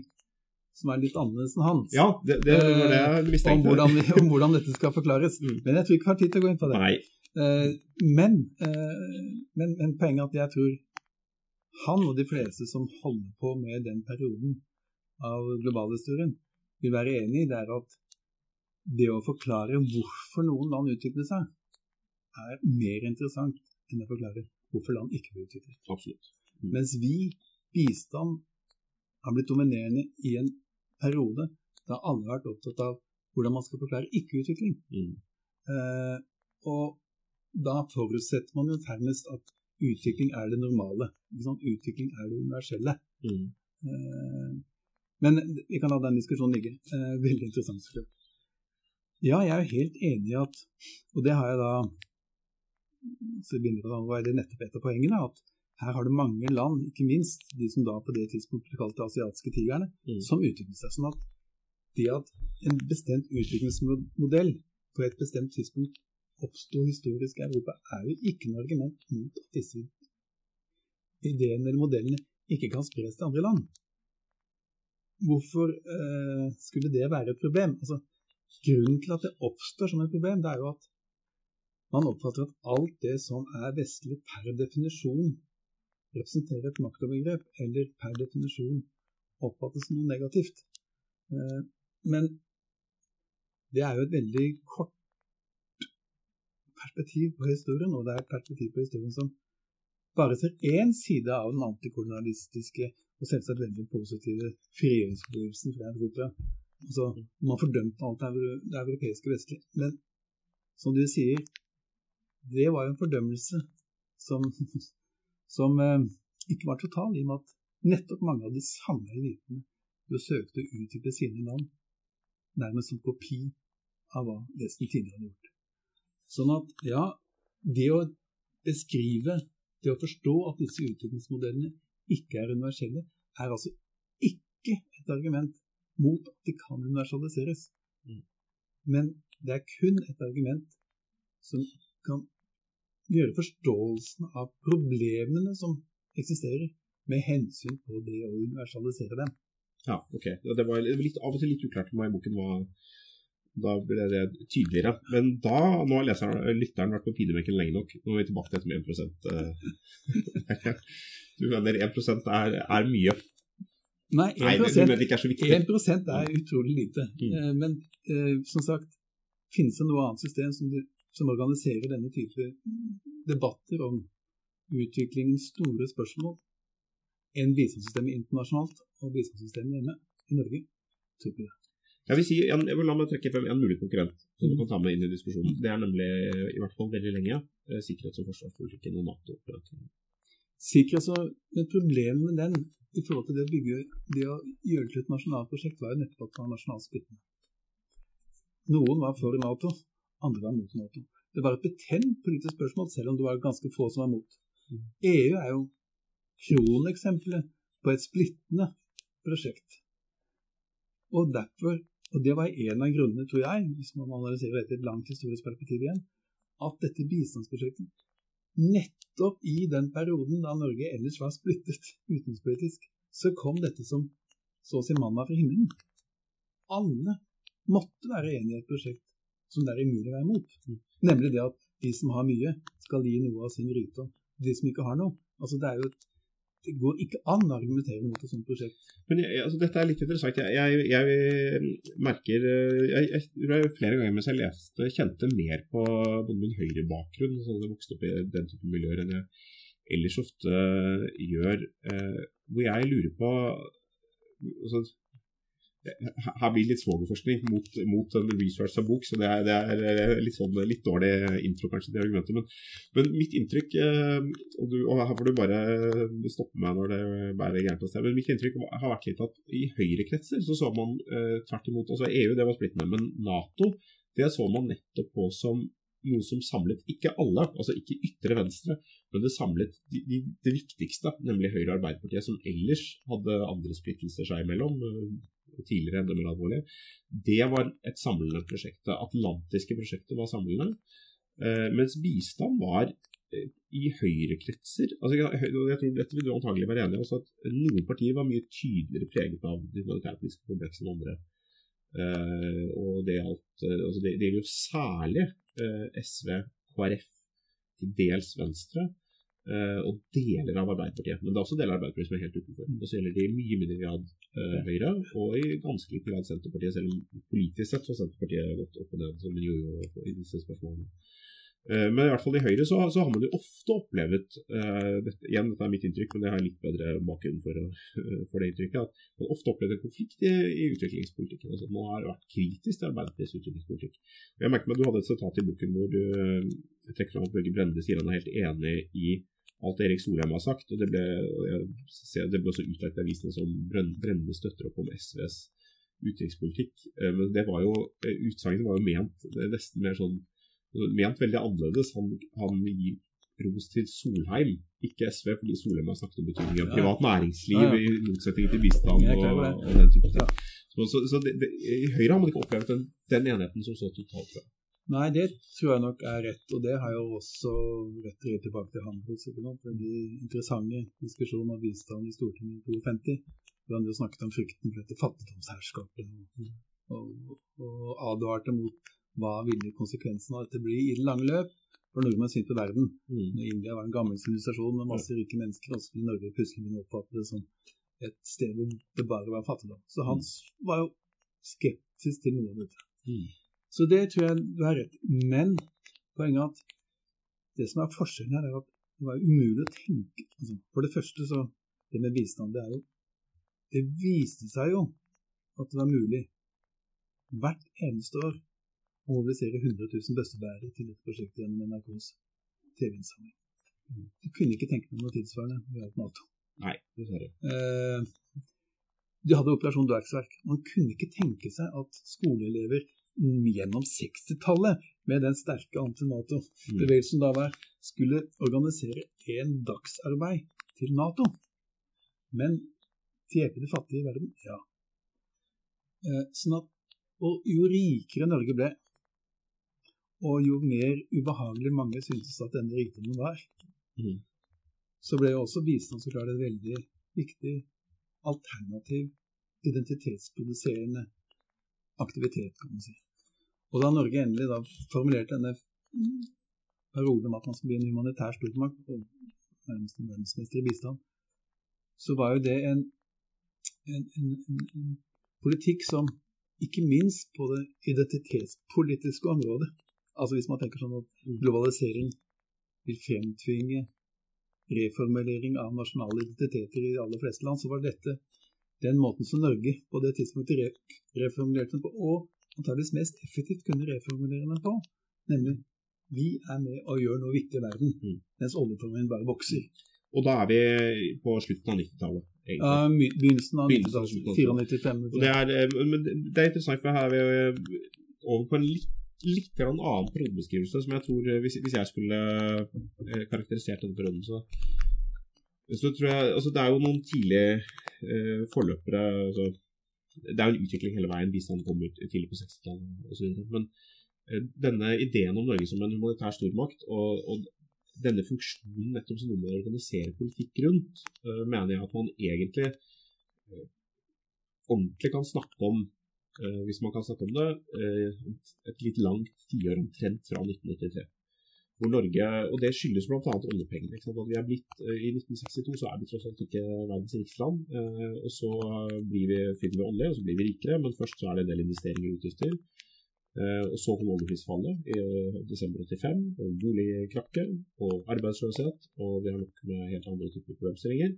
som er litt annerledes enn hans. Ja, det, det var det jeg mistenkte. Om hvordan, om hvordan dette skal forklares. Mm. Men jeg tror ikke vi har tid til å gå inn på det. Nei. Uh, men, uh, men, men poenget er at jeg tror han og de fleste som holder på med den perioden, av globalhistorien vil være enig i, det er at det å forklare hvorfor noen land utvikler seg, er mer interessant enn å forklare hvorfor land ikke blir utviklet. Absolutt. Mm. Mens vi, bistand, har blitt dominerende i en periode da alle har vært opptatt av hvordan man skal forklare ikke-utvikling. Mm. Eh, og da forutsetter man jo nærmest at utvikling er det normale. Utvikling er det universelle. Mm. Eh, men vi kan la den diskusjonen ligge. Eh, veldig interessant, selvfølgelig. Ja, jeg er jo helt enig i at Og det har jeg da så begynner det nettopp et av poengene. At her har du mange land, ikke minst de som da på det tidspunktet ble kalt de asiatiske tigrene, mm. som utviklet seg. Sånn at det at en bestemt utviklingsmodell på et bestemt tidspunkt oppsto historisk i Europa, er jo ikke noe argument mot at disse ideene eller modellene ikke kan spres til andre land. Hvorfor eh, skulle det være et problem? Altså, grunnen til at det oppstår som et problem, det er jo at man oppfatter at alt det som er vestlig per definisjon representerer et maktovergrep, eller per definisjon oppfattes som noe negativt. Eh, men det er jo et veldig kort perspektiv på historien, og det er et perspektiv på historien som bare ser én side av den antikolonialistiske og selvsagt veldig positive frigjøringsbevegelsen fra Europa. Altså, man fordømte alt det europeiske vestlige. Men som du sier, det var jo en fordømmelse som, som eh, ikke var total, i og med at nettopp mange av de samme elitene jo søkte å utvikle sine land nærmest som kopi av hva Vesten tidligere hadde gjort. Sånn at, ja, det å beskrive, det å forstå at disse utviklingsmodellene ikke er universelle, er altså ikke et argument mot at de kan universaliseres. Mm. Men det er kun et argument som kan gjøre forståelsen av problemene som eksisterer, med hensyn på det å universalisere dem. Ja, ok. Det var litt, av og til litt uklart for meg i boken hva da ble det tydeligere. Men da, nå har leseren, lytteren vært på pinebenken lenge nok. Nå er vi tilbake til dette med 1 Du mener 1 er, er mye? Nei, 1, Nei, det, ikke er så viktig. 1 er utrolig lite. Mm. Eh, men eh, som sagt, finnes det noe annet system som, som, organiserer denne type debatter om utviklingens store spørsmål enn bistandssystemet internasjonalt og bistandssystemet hjemme i Norge? Tror ikke det. Jeg vil, si, jeg, jeg vil la meg trekke frem en mulig konkurrent som du kan ta med inn i diskusjonen. Det er nemlig, i hvert fall veldig lenge, eh, sikkerhets- og forsvarspolitikken og Nato. Sikkerhets- og men Problemet med den i forhold til det å bygge det å gjøre til et nasjonalt prosjekt, var jo nettopp at det var nasjonalt splittende. Noen var for Nato, andre var mot Nato. Det var et betent politisk spørsmål, selv om det var ganske få som var mot. EU er jo kroneksempelet på et splittende prosjekt. Og derfor, og det var en av grunnene, tror jeg, hvis man analyserer dette i et langt historisk perspektiv igjen, at dette bistandsprosjektet nettopp i den perioden da Norge ellers var splittet utenrikspolitisk, så kom dette som så å si manna fra himmelen. Alle måtte være enige i et prosjekt som det er umulig å være imot. Nemlig det at de som har mye, skal gi noe av sin rikdom til de som ikke har noe. Altså Det er jo det går ikke an å argumentere mot et sånt prosjekt. Men jeg, altså, Dette er litt interessant. Jeg, jeg, jeg merker jeg, jeg, jeg, Flere ganger mens jeg leste, kjente mer på både min høyrebakgrunn, sånn at jeg vokste opp i den type miljøer, enn jeg ellers ofte gjør. Eh, hvor jeg lurer på altså, her blir litt svogerforskning mot, mot en research av bok, så det er, det er litt, sånn, litt, dårlig intro kanskje til argumentet. Men, men mitt inntrykk, eh, og, du, og, her får du bare stoppe meg når det bærer gærent av sted, men mitt inntrykk har vært litt at i høyrekretser så så man eh, tvert imot altså EU det var splittende, men Nato det så man nettopp på som noe som samlet ikke alle, altså ikke ytre venstre, men det samlet de, de, det viktigste, nemlig Høyre og Arbeiderpartiet, som ellers hadde andre splittelser seg imellom tidligere enda mer alvorlig. Det var et samlende prosjekt. Det atlantiske prosjektet var samlende. Eh, mens bistand var eh, i høyrekretser altså jeg, jeg tror Dette vil du antagelig være enig i. Altså at Noen partier var mye tydeligere preget av de humanitærpolitiske komplekset enn andre. Eh, og det altså det, det jo særlig SV, KrF, til dels Venstre. Uh, og deler av Arbeiderpartiet. Men det er også deler av Arbeiderpartiet som er helt utenfor. Og så gjelder det i mye mindre grad uh, Høyre, og i ganske liten grad Senterpartiet, selv om politisk sett så har Senterpartiet gått opp og ned som en jojo i disse spørsmålene. Uh, men i hvert fall i Høyre så, så har man jo ofte opplevd dette, Igjen, dette er mitt inntrykk, men jeg har litt bedre bakgrunn for, for, det inntrykket. At man ofte opplevd en konflikt i, i utviklingspolitikken. Altså at man har vært kritisk til Arbeiderpartiets utviklingspolitikk. Og jeg merker meg at Du hadde et sitat i boken hvor du trekker fram at Børge Brende sier han er helt enig i alt Erik Solheim har sagt. og Det ble, det ble også utlagt i avisene som brennende støtter opp om SVs utenrikspolitikk. Eh, men det var jo, eh, utsagnet var jo ment nesten mer sånn ment veldig annerledes. Han, han gir ros til Solheim, ikke SV, fordi Solheim har snakket om betydningen av privat næringsliv ja, ja. i motsetning til bistand og, og, den type ting. Så, så, så det, det, I Høyre har man ikke opplevd den, den enigheten som så totalt før. Nei, det tror jeg nok er rett, og det har jo også rett rett tilbake til Handels. Veldig interessante diskusjon om bistand i Stortinget i 52, hvor han jo snakket om frykten for dette fattigdomsherskapet og, og, og advarte mot hva ville konsekvensen av dette bli i det lange løp for nordmenns syn på verden. Mm. Når India var en gammel sivilisasjon med masse rike mennesker, og så skulle Norge plutselig begynne å oppfatte det som et sted hvor det bare var fattigdom. Så han var jo skeptisk til noe av dette. Mm. Så det tror jeg du har rett Men poenget er at det som er forskjellen her, er at det var umulig å tenke altså, For det første, så Det med bistand, det er jo Det viste seg jo at det var mulig hvert eneste år å mobilisere 100 000 bøssebærere til dette prosjektet gjennom NRKs TV-innsamling. Du kunne ikke tenke deg noe tilsvarende ved Nato. Nei, dessverre. Eh, de hadde Operasjon Dagsverk. Man kunne ikke tenke seg at skoleelever gjennom 60-tallet, med den sterke anti-Nato-bevegelsen da var, skulle organisere en dagsarbeid til Nato. Men til hjelp det fattige i verden? Ja. Eh, sånn at, og jo rikere Norge ble, og jo mer ubehagelig mange syntes at denne rikdommen var, mm. så ble jo også bistand så klart et veldig viktig alternativ identitetsproduserende aktivitet, kan man si. Og da Norge endelig da formulerte denne parolen om at man skal bli en humanitær stormakt, og nærmest en verdensmester i bistand, så var jo det en, en, en, en, politikk som ikke minst på det identitetspolitiske området Altså hvis man tenker sånn at globalisering vil fremtvinge reformulering av nasjonale identiteter i de aller fleste land, så var dette den måten som Norge på det tidspunktet reformulerte den på, og antakeligvis mest effektivt kunne reformulere meg på, nemlig vi er med og gjør noe viktig i verden, Mm. mens oljeformuen bare vokser. Og da er vi på slutten av 90-tallet. Ja, begynnelsen av Begynnelsen av 90-tallet. 94-95. Og det er, eh, men det er interessant, for her er vi eh, over på en litt, litt annen periodebeskrivelse, som jeg tror, eh, hvis, hvis jeg skulle karakterisert denne perioden, så, så tror jeg altså Det er jo noen tidlige eh, forløpere altså, Det er jo en utvikling hele veien. Bistand ut tidlig på 60-tallet osv. Men eh, denne ideen om Norge som en humanitær stormakt, og, og denne funksjonen nettopp som noe med å organisere politikk rundt, eh, mener jeg at man egentlig eh, ordentlig kan snakke om, hvis man kan snakke om det, et litt langt tiår omtrent fra 1993. Hvor Norge, og Det skyldes bl.a. oljepengene. ikke sant? At vi er blitt, eh, I 1962 så er vi tross alt ikke verdens rikeste land. eh, og Så blir vi, finner vi olje, og så blir vi rikere, men først så er det en del investeringer og utgifter. Eh, og Så kom oljeprisfallet i eh, desember 85, og boligkrakket og arbeidsløshet. Og vi har nok med helt andre typer problemstillinger.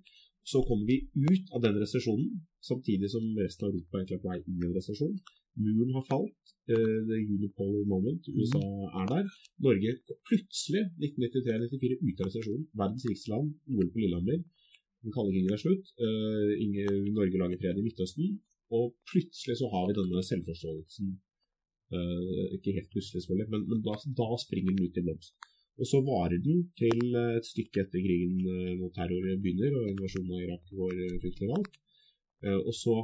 Så kommer vi ut av den resesjonen, samtidig som resten av Europa er på vei inn i en resesjon. Muren har falt. uh, The unipolar moment. USA er der. Norge plutselig, 1993-1994, ute av resesjonen. Verdens rikeste land. OL på Lillehammer. Den kalde krigen er slutt. Uh, Inge- Norge lager fred i Midtøsten. Og plutselig så har vi denne selvforståelsen. Uh, ikke helt plutselig, selvfølgelig, men, men da, da springer den ut i blomst. Og så varer den til eh, et stykke etter krigen eh, mot terror begynner, og invasjonen av Irak går eh, fryktelig galt. Eh, Og så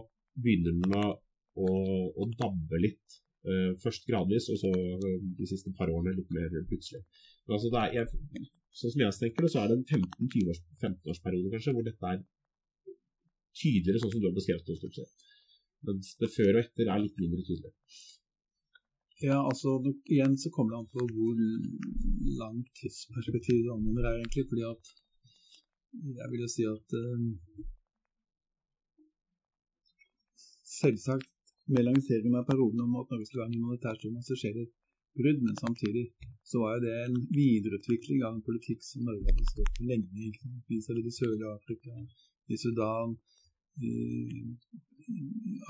begynner den å, å, å dabbe litt. Eh, Først gradvis, og så eh, de siste par årene litt mer plutselig. Men altså er, jeg, sånn som jeg tenker det, så er det en 15-20-årsperiode kanskje, hvor dette er tydeligere sånn som du har beskrevet det. Mens det før og etter er litt mindre tydelig. Ja, altså Igjen så kommer det an på hvor langt tidsperspektiv du anvender her, egentlig. fordi at jeg vil jo si at eh, Selvsagt, med lanseringen av perioden om at Norge skulle være en humanitær sone, så skjer det et brudd. Men samtidig så var jo det en videreutvikling av en politikk som Norge hadde stått lenge. ikke sant? Vi ser det i Sørlige Afrika, i Sudan,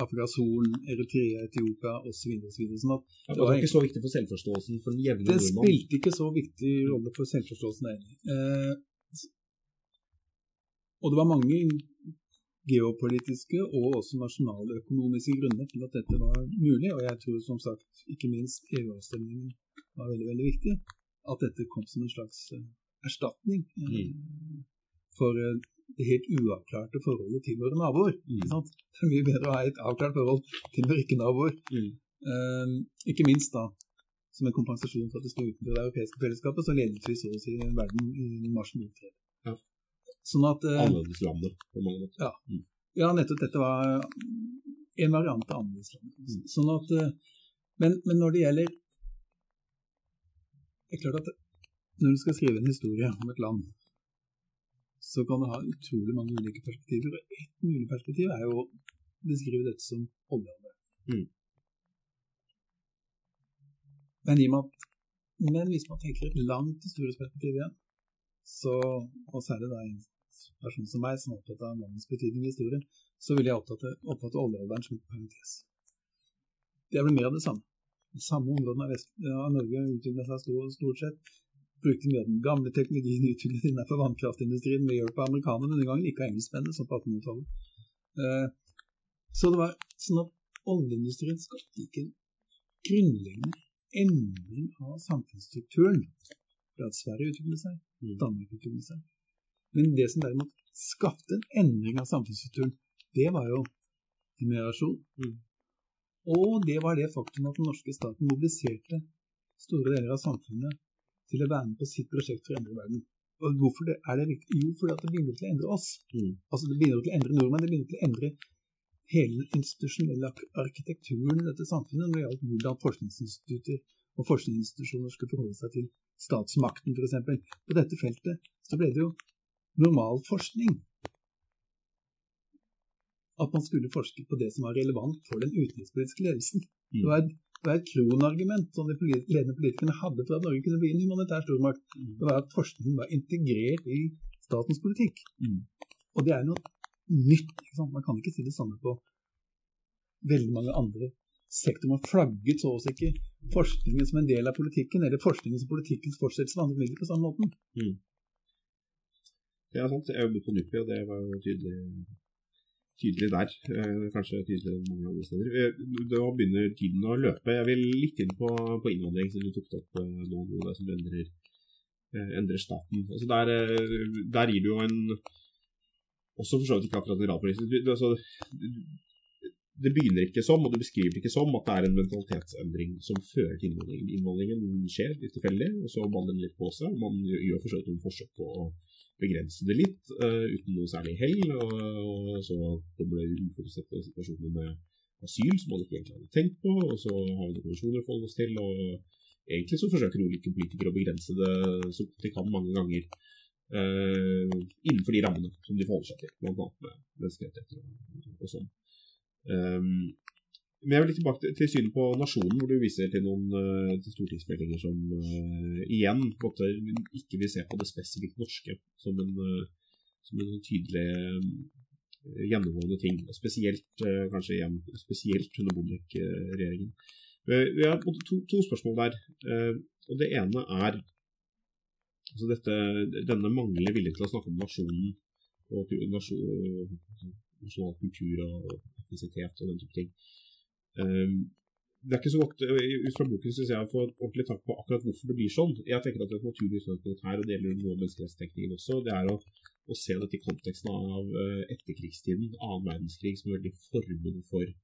Afrikas Horn, Eritrea, Etiopia osv. Sånn at Ja, det var ikke så viktig for selvforståelsen for den jevne det nordmann. spilte ikke så viktig rolle for selvforståelsen, jeg enig. Eh, og det var mange geopolitiske og også nasjonaløkonomiske grunner til at dette var mulig, og jeg tror som sagt ikke minst EU-avstemningen var veldig, veldig viktig. At dette kom som en slags eh, erstatning eh, for eh, det helt uavklarte forholdet til våre naboer. Mm. Det er mye bedre å ha et avklart forhold til våre ikke-naboer. Mm. Uh, ikke minst da som en kompensasjon for at det sto utenfor det europeiske fellesskapet, så ledet vi så å si verden i marsjen mot fred. Ja. Sånn at uh, Annerledeslandet på mange måter. Ja, nettopp dette var en variant av annerledeslandet. Mm. Sånn at uh, men, men når det gjelder Det er klart at når du skal skrive en historie om et land, så kan du ha utrolig mange ulike perspektiver. Og ett mulig perspektiv er jo å beskrive dette som oljealder. Mm. Men, at, men hvis man tenker et langt historisk perspektiv igjen, så, og særlig da en person som meg, som er opptatt av mannens betydning i historien, så vil jeg oppfatte, oppfatte oljealderen som en parentes. Det er vel mer av det samme. De samme områdene av, Norge utviklet seg stort sett. Brukte mye av den gamle teknologien utviklet innenfor vannkraftindustrien med hjelp av amerikanerne denne gangen, ikke av engelskmennene som på 1800-tallet. Eh, så det var sånn at oljeindustrien skapte ikke en grunnleggende endring av samfunnsstrukturen. Fra at Sverige utviklet seg, Mm. Danmark utviklet seg. Men det som derimot skapte en endring av samfunnsstrukturen, det var jo generasjon. Mm. Og det var det faktum at den norske staten mobiliserte store deler av samfunnet til å være med på sitt prosjekt for å endre verden. Og hvorfor det, er det viktig? Jo, fordi at det begynner til å endre oss. Mm. Altså Det begynner til å endre nordmenn, det begynner til å endre hele den institusjonelle arkitekturen i dette samfunnet når det gjaldt hvordan forskningsinstitutter og forskningsinstitusjoner skulle forholde seg til statsmakten, f.eks. På dette feltet så ble det jo normal forskning. At man skulle forske på det som var relevant for den utenrikspolitiske ledelsen. Mm. Det var et, det var et kronargument som de ledende politikerne hadde for at Norge kunne bli en humanitær stormakt. Mm. Det var at forskningen var integrert i statens politikk. Mm. Og det er noe nytt. Ikke sant? Man kan ikke si det samme på veldig mange andre sektorer. Man flagget så å si ikke forskningen som en del av politikken, eller forskningen som politikkens fortsettelse var andre på samme måten. Mm. Det er sant. Jeg jobbet på NUPI, og det var jo tydelig, tydelig der. Eh, kanskje tydeligere mange andre steder. Eh, Da begynner tiden å løpe. Jeg vil litt inn på, på innvandring, siden du tok det opp eh, nå, noe som endrer, endrer staten. Altså der, der gir du jo en Også for så vidt ikke akkurat en du- altså, det begynner ikke som, og du beskriver det ikke som, at det er en mentalitetsendring som fører til innvandringen. Innvandringen skjer litt tilfeldig, og så baller den litt på seg. Man gjør for så vidt noen forsøk på å begrense det litt, eh, uten noe særlig hell. Og, og så kommer det uforutsette situasjoner med asyl som man ikke egentlig hadde tenkt på, og så har vi konvensjoner å forholde oss til. og Egentlig så forsøker ulike politikere å begrense det så godt de kan mange ganger. Uh, innenfor de rammene som de forholder seg til, bl.a. med menneskerettigheter og, og sånn. Um, men jeg vil litt tilbake til, til synet på nasjonen, hvor du viser til noen uh, til stortingsmeldinger som uh, igjen måte ikke vil se på det spesifikt norske som en, uh, som en tydelig uh, gjennomgående ting. Og spesielt kanskje igjen spesielt under Bondevik-regjeringen. Vi har to, to spørsmål der. Og det ene er altså dette, denne manglende viljen til å snakke om nasjonen og nasjon, nasjonal kultur og etnisitet og den type ting. Um, det er ikke så godt uh, ut fra boken synes jeg å få ordentlig takk på akkurat hvorfor det blir sånn. Jeg tenker at et naturlig utgangspunkt her, og det gjelder noe menneskerettstenkningen også. Det er å, å, se dette i konteksten av uh, etterkrigstiden, annen verdenskrig, som er veldig formende for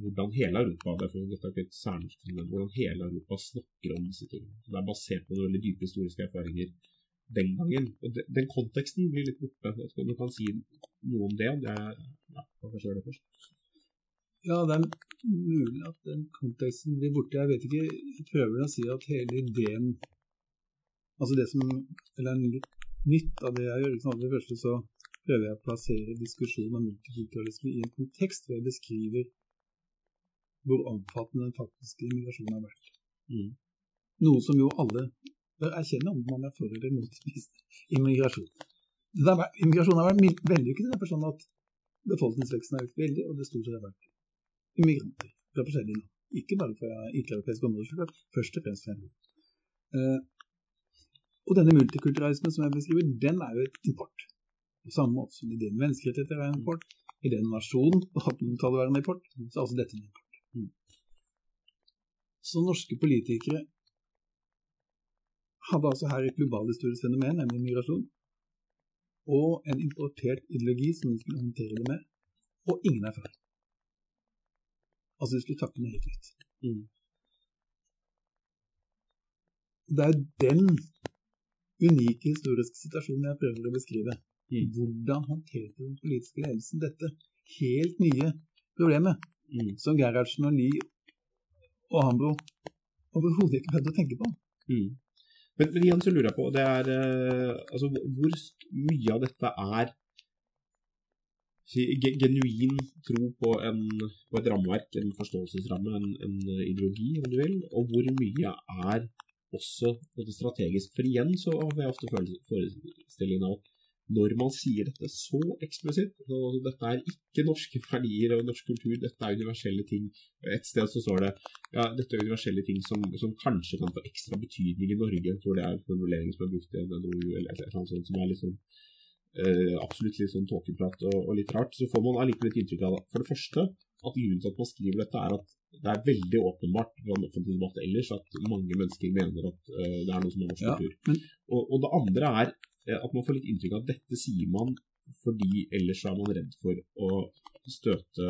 hvordan hele Europa derfor dette er ikke et fenomen, hvordan hele Europa snakker om disse tingene. Det er basert på noen veldig dype historiske erfaringer den gangen. Og de, Den konteksten blir litt borte. Jeg vet ikke om du kan si noe om det? det er, ja, kanskje gjøre det først. Ja, er mulig at den konteksten blir borte. Jeg vet ikke, jeg prøver å si at hele ideen Altså det som eller er litt nytt av det jeg gjør, liksom, det første så prøver jeg å plassere diskusjonen om multikulturalisme i en kontekst hvor jeg beskriver hvor omfattende den faktiske immigrasjonen har vært. Mm. Noe som jo alle bør erkjenne om man er for eller mot immigrasjon. Har vært, immigrasjon har vært vellykket i den forstand at befolkningsveksten har økt veldig, og det stort sett har vært immigranter fra forskjellige land. Ikke bare fra ikke-europeiske områder, først og fremst fra Europa. Uh, og denne multikulturalismen som jeg beskriver, den er jo et import. På samme måte som ideen med menneskerettigheter er en import, ideen om nasjon på 1800-tallet var en import, så er altså dette en import. Mm. Så norske politikere hadde altså her et globalhistorisk fenomen, nemlig migrasjon, og en importert ideologi som de skulle håndtere det med, og ingen erfaring. Altså de skulle takke noe helt nytt. Mm. Det er den unike historiske situasjonen jeg prøver å beskrive. Mm. Hvordan håndterte den politiske ledelsen dette helt nye problemet, mm. som Gerhardsen og Lie og Hambro overhodet ikke prøvde å tenke på? Mm. Men, men, igjen så lurer jeg på det er, uh, altså, hvor mye av dette er genuin tro på, en, på, et rammeverk, en forståelsesramme, en, en, ideologi, om du vil, og hvor mye er også strategisk. For igjen så har jeg ofte forestillingen av at når man sier dette så eksplisitt og Dette er ikke norske verdier og norsk kultur, dette er universelle ting. Et sted så står det ja, dette er universelle ting som, som kanskje kan få ekstra betydning i Norge. Jeg tror det er formulering som er brukt i en NOU eller et eller annet sånt som er litt sånn uh, absolutt litt sånn tåkeprat og, og, litt rart. Så får man allikevel et inntrykk av for det første at grunnen til at man skriver dette, er at det er veldig åpenbart fra den offentlige debatt ellers at mange mennesker mener at uh, det er noe som er norsk ja. Men... Og, og det andre er at man får litt inntrykk av at dette sier man fordi ellers er man redd for å støte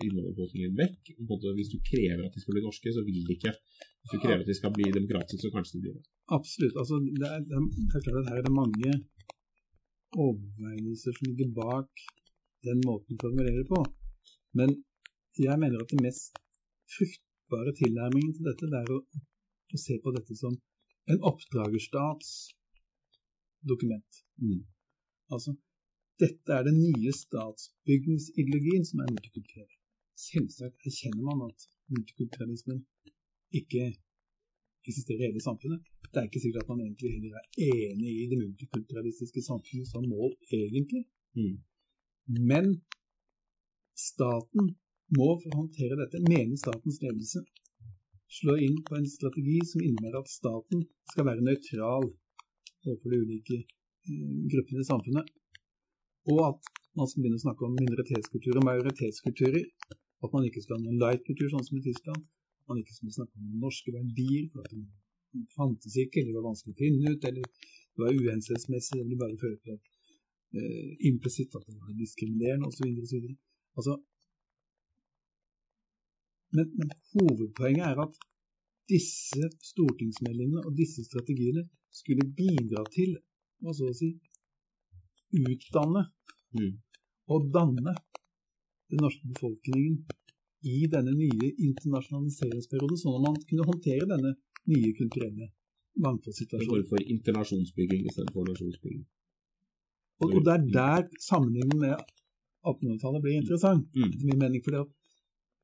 innvandrerbefolkningen vekk. Hvis du krever at de skal bli norske, så vil de ikke. Hvis du krever at de skal bli demokratiske, så kanskje de blir det. Absolutt. Altså, det, er, det, er, klart at her er det mange overveielser som ligger bak den måten å formulere på. Men jeg mener at det mest fruktbare tilnærmingen til dette, det er å, å se på dette som en oppdragerstats dokument. Mm. Altså, dette er den nye statsbyggingsideologien som er multikulturell. Selvsagt erkjenner man at multikulturalismen ikke eksisterer i hele samfunnet. Det er ikke sikkert at man egentlig heller er enig i det multikulturalistiske samfunnet som mål, egentlig. Mm. Men staten må for å håndtere dette, mener statens ledelse, slå inn på en strategi som innebærer at staten skal være nøytral overfor de ulike eh, gruppene i samfunnet. Og at man skal begynne å snakke om minoritetskultur og majoritetskulturer. At man ikke skal ha noen light-kultur, sånn som i Tyskland. Man ikke skulle snakke om norske verdier, for at de fantes ikke, eller var vanskelig å finne ut, eller det var uhensiktsmessig, eller bare føre til at eh, implisitt at det var diskriminerende osv. Altså, men, men, hovedpoenget er at disse stortingsmeldingene og disse strategiene skulle bidra til hva så å si utdanne mm. og danne den norske befolkningen i denne nye internasjonaliseringsperioden, sånn at man kunne håndtere denne nye kulturelle mangfoldssituasjonen. For internasjonsbygging istedenfor nasjonsbygging. Og, og, det er der sammenhengen med 1800-tallet blir interessant, mm. etter min mening. fordi at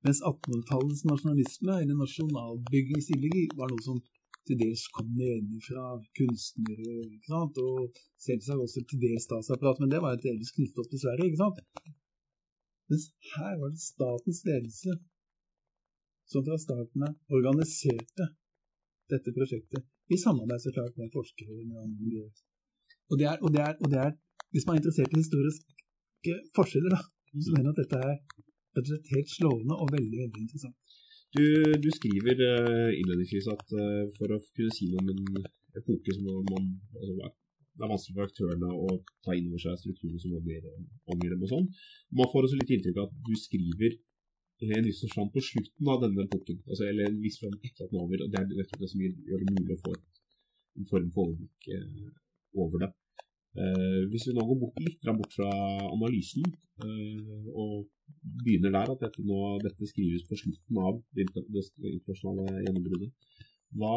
mens 1800-tallets nasjonalisme, eller nasjonalbyggingsideologi, var noe som til dels kom nedenfra kunstnere, ikke sant? og selvsagt også til dels statsapparat, men det var et delvis knyttet opp til Sverige. ikke sant? Mens her var det statens ledelse som fra starten av organiserte dette prosjektet, i samarbeid så klart med forskere og med andre miljøer. Og det er, og det er, og det er hvis man er interessert i historiske forskjeller, da, så mener jeg at dette er helt slående og veldig veldig interessant. Du, du skriver uh, innledningsvis at uh, for å kunne si noe om en epoke som man, altså, det er vanskelig for aktørene å ta inn over seg strukturer som omgir, omgir dem og sånn. Man får også litt inntrykk av at du skriver en viss forstand på slutten av denne boken, altså, eller en viss forstand etter at den er over. og Det er nettopp det som gjør det mulig å få en form for overblikk uh, over det. Eh, hvis vi nå går bort, litt bort fra analysen eh, og begynner der, at dette, nå, dette skrives på slutten av det internasjonale gjennombruddet, hva,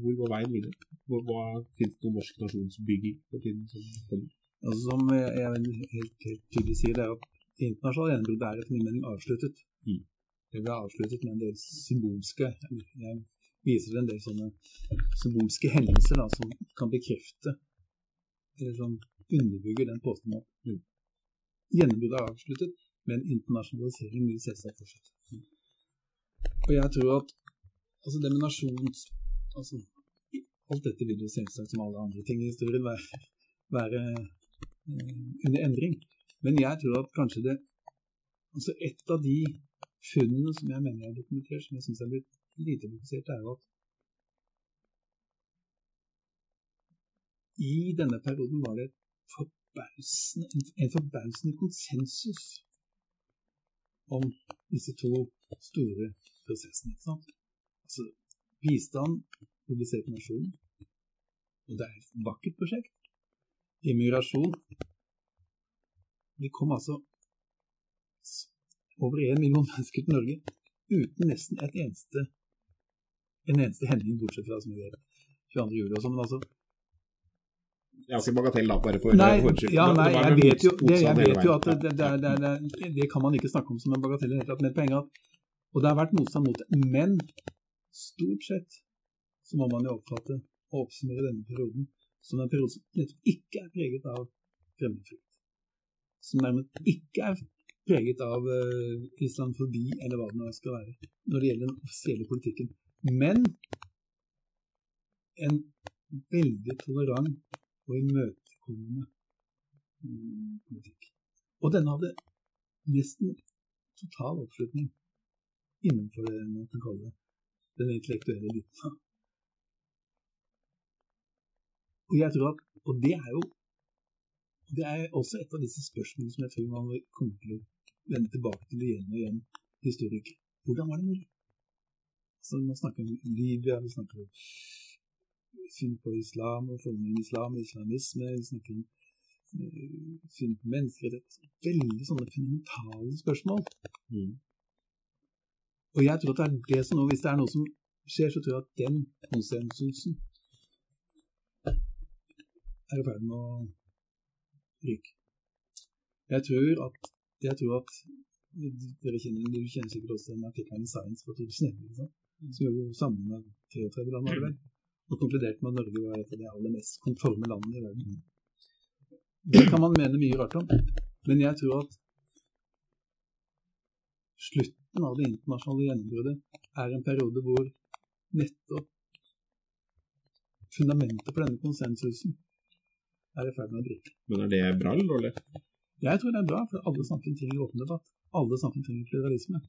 hvor går veien videre? Hva, hva Finnes det noen norsk nasjonsbygging for tiden som kommer? Altså, som jeg helt, helt tydelig sier, det er at det internasjonale gjennombruddet er etter min mening avsluttet. Mm. Det ble avsluttet med en del symbolske Jeg viser en del sånne symbolske hendelser da, som kan bekrefte eller som underbygger den påstanden at mm. gjennombruddet er avsluttet, men internasjonalisering vil selvsagt fortsette. Og jeg tror at altså det med nasjons... Altså, alt dette vil jo selvsagt, som alle andre ting i historien, være, være eh, under endring. Men jeg tror at kanskje det altså Et av de funnene som jeg mener jeg har dokumentert, som jeg syns er blitt lite fokusert, er jo at i denne perioden var det en forbausende konsensus om disse to store prosessene. Ikke sant? Altså, bistand mobilisert nasjonen, og det er et vakkert prosjekt. Immigrasjon Vi kom altså over én million mennesker til Norge uten nesten et eneste, en eneste hending, bortsett fra som vi vet, 22. juli og sånn. Men altså, jeg skal bagatell da, bare for Nei, ja, nei jeg, vet jo, det, jeg vet jo at det, det, det, det, kan man ikke snakke om som en bagatell i det hele tatt. Men poenget og det har vært motstand mot det. Men stort sett så må man jo oppfatte og oppsummere denne perioden som en periode som nettopp ikke er preget av fremmedfrykt. Som nærmest ikke er preget av uh, islamfobi eller hva det nå skal være, når det gjelder den offisielle politikken. Men en veldig tolerant og imøtekommende mm, politikk. Og denne hadde nesten total oppslutning innenfor det man kan kalle den intellektuelle eliten. Og jeg tror at, og det er jo det er også et av disse spørsmålene som jeg tror man kommer til å vende tilbake til igjen og igjen, historikk. Hvordan var det mulig? Så Man snakker om Libya, vi snakker om syn på islam og formen islam islamisme. Vi snakker om uh, syn på menneskerettigheter. Veldig sånne fundamentale spørsmål. Mm. Og jeg tror at det er det som nå, hvis det er noe som skjer, så tror jeg at den konsensusen er i ferd med å ryke. Jeg tror at, jeg tror at dere kjenner, dere kjenner sikkert også den artikkelen i Science fra 2011, som gjør sammen med 33 land, var det vel? og konkluderte med at Norge var et av de aller mest konforme landene i verden. Det kan man mene mye rart om, Men jeg tror at slutten av det internasjonale gjennombruddet er en periode hvor nettopp fundamentet for denne konsensusen er i ferd med å bryte. Men er det bra eller dårlig? Jeg tror det er bra, for alle samfunn trenger åpen debatt. Alle samfunn trenger pluralisme.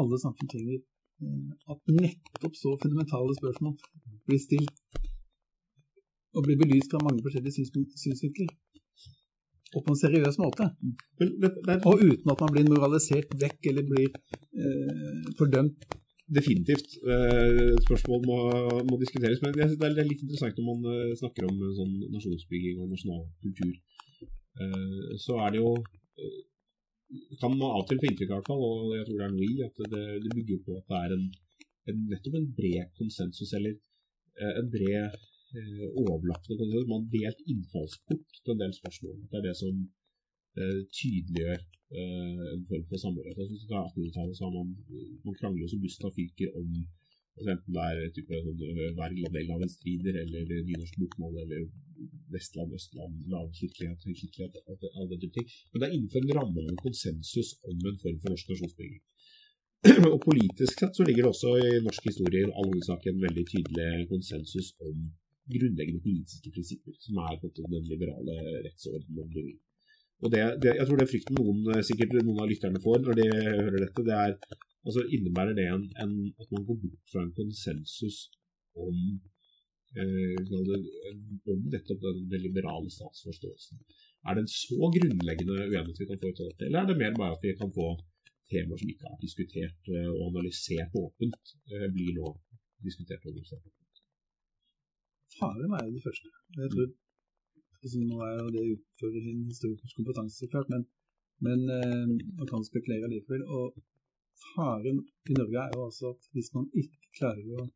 Alle samfunn trenger eh, at nettopp så fundamentale spørsmål blir stilt og blir belyst fra mange forskjellige syns synsvinkler. Og på en seriøs måte. Er Og uten at man blir moralisert vekk eller blir eh, fordømt. definitivt eh, spørsmål må, må diskuteres. Men det er litt interessant når man eh, snakker om eh, sånn nasjonsbygging og nasjonal kultur. Eh, så er det jo Kan man av og til få inntrykk av, og jeg tror det er noe i, at det, det bygger på at det er en, en, nettopp en bred konsensus, eller en bred overlappende konsensus. Man har delt innfallsport til en del spørsmål. Det er det som eh, tydeliggjør eh, en form for samhørighet. Altså, Hvis du tar 1800-tallet, så har man, man krangler som busta fyker om altså enten det er type sånn eh, Werg og Welhaven-strider, eller nynorsk bokmål, eller Vestland, Østland, lavkirkelighet, høykirkelighet, all den type ting. Men det er innenfor en ramme av konsensus om en form for norsk nasjonsbygging. Og politisk sett så ligger det også i norsk historie i all hovedsak en veldig tydelig konsensus om grunnleggende politiske prinsipper, som er på den liberale rettsordenen. Og det, det, jeg tror det frykten noen, eh, sikkert noen av lytterne får når de hører dette, det er altså innebærer det en, en, at man går bort fra en konsensus om, eh, om nettopp den, liberale statsforståelsen. Er det en så grunnleggende uenighet vi kan få ut av dette, eller er det mer bare at vi kan få temaer som ikke er diskutert eh, og analysert åpent, eh, blir nå diskutert og analysert åpent? Faren er jo det første. Jeg tror, altså, nå er jo det utfører sin historikers kompetanse, klart, men, men eh, man kan spekulere likevel. Og faren i Norge er jo altså at hvis man ikke klarer å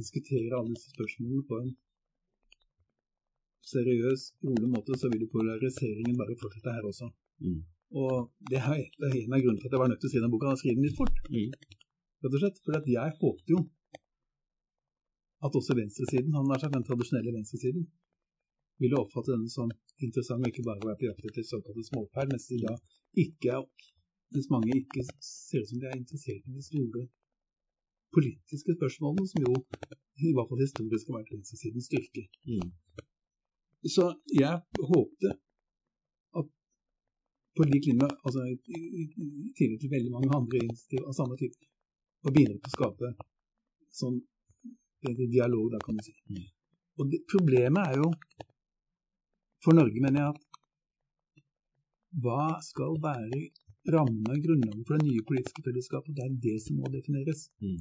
diskutere alle disse spørsmålene på en seriøs, rolig måte, så vil jo polariseringen bare fortsette her også. Mm. Og det er en av grunnene til at jeg var nødt til å skrive denne boka. og skrive den litt fort, Mm. rett og slett. For at jeg håpte jo at også venstresiden, han sagt den tradisjonelle venstresiden, ville oppfatte denne som interessant og ikke bare være på jakt etter såkalte småpær, mens de da ikke er mens mange ikke ser ut som de er interessert i de store politiske spørsmålene, som jo i hvert fall historisk har vært venstresidens styrke. Mm. Så jeg håpte at på lik linje altså, i tillegg til veldig mange andre initiativ av samme type, å bidra til å skape sånn en dialog, da, kan du si. Mm. Og det, problemet er jo for Norge, mener jeg, at hva skal være rammene og grunnlaget for det nye politiske fellesskapet? Det er det som må defineres. Mm.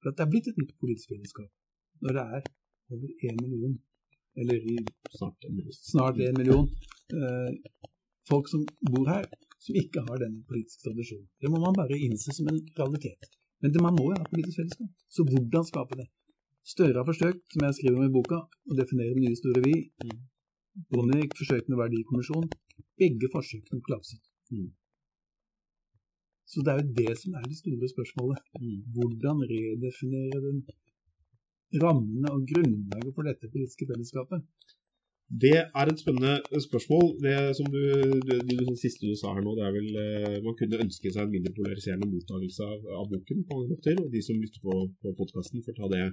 For at det er blitt et nytt politisk fellesskap når det er over én million, eller Snart en million, snart en million, eh, folk som bor her, som ikke har den politiske tradisjonen. Det må man bare innse som en realitet. Men det, man må jo ha politisk fellesskap. Så hvordan skape det? Støre har forsøkt, som jeg skriver om i boka, å definere den nye store vi. Bondevik forsøkte med verdikommisjon. Begge forsøkene kollapset. Mm. Så det er jo det som er det store spørsmålet. Mm. Hvordan redefinere den rammene og grunnlaget for dette politiske fellesskapet? Det er et spennende spørsmål. Det som du, det, det siste du sa her nå, det er vel eh, Man kunne ønske seg en mindre polariserende mottakelse av, av boken på mange måter. Og de som lytter på, på podkasten, får ta det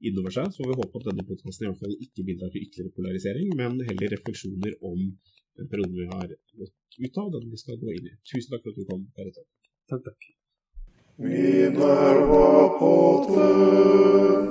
innover seg. Så får vi håpe at denne podkasten i hvert fall ikke bidrar til ytterligere polarisering, men heller refleksjoner om den perioden vi har gått ut av, og den vi skal gå inn i. Tusen takk for at du kom. Berit. Takk, takk. Minerva-podden.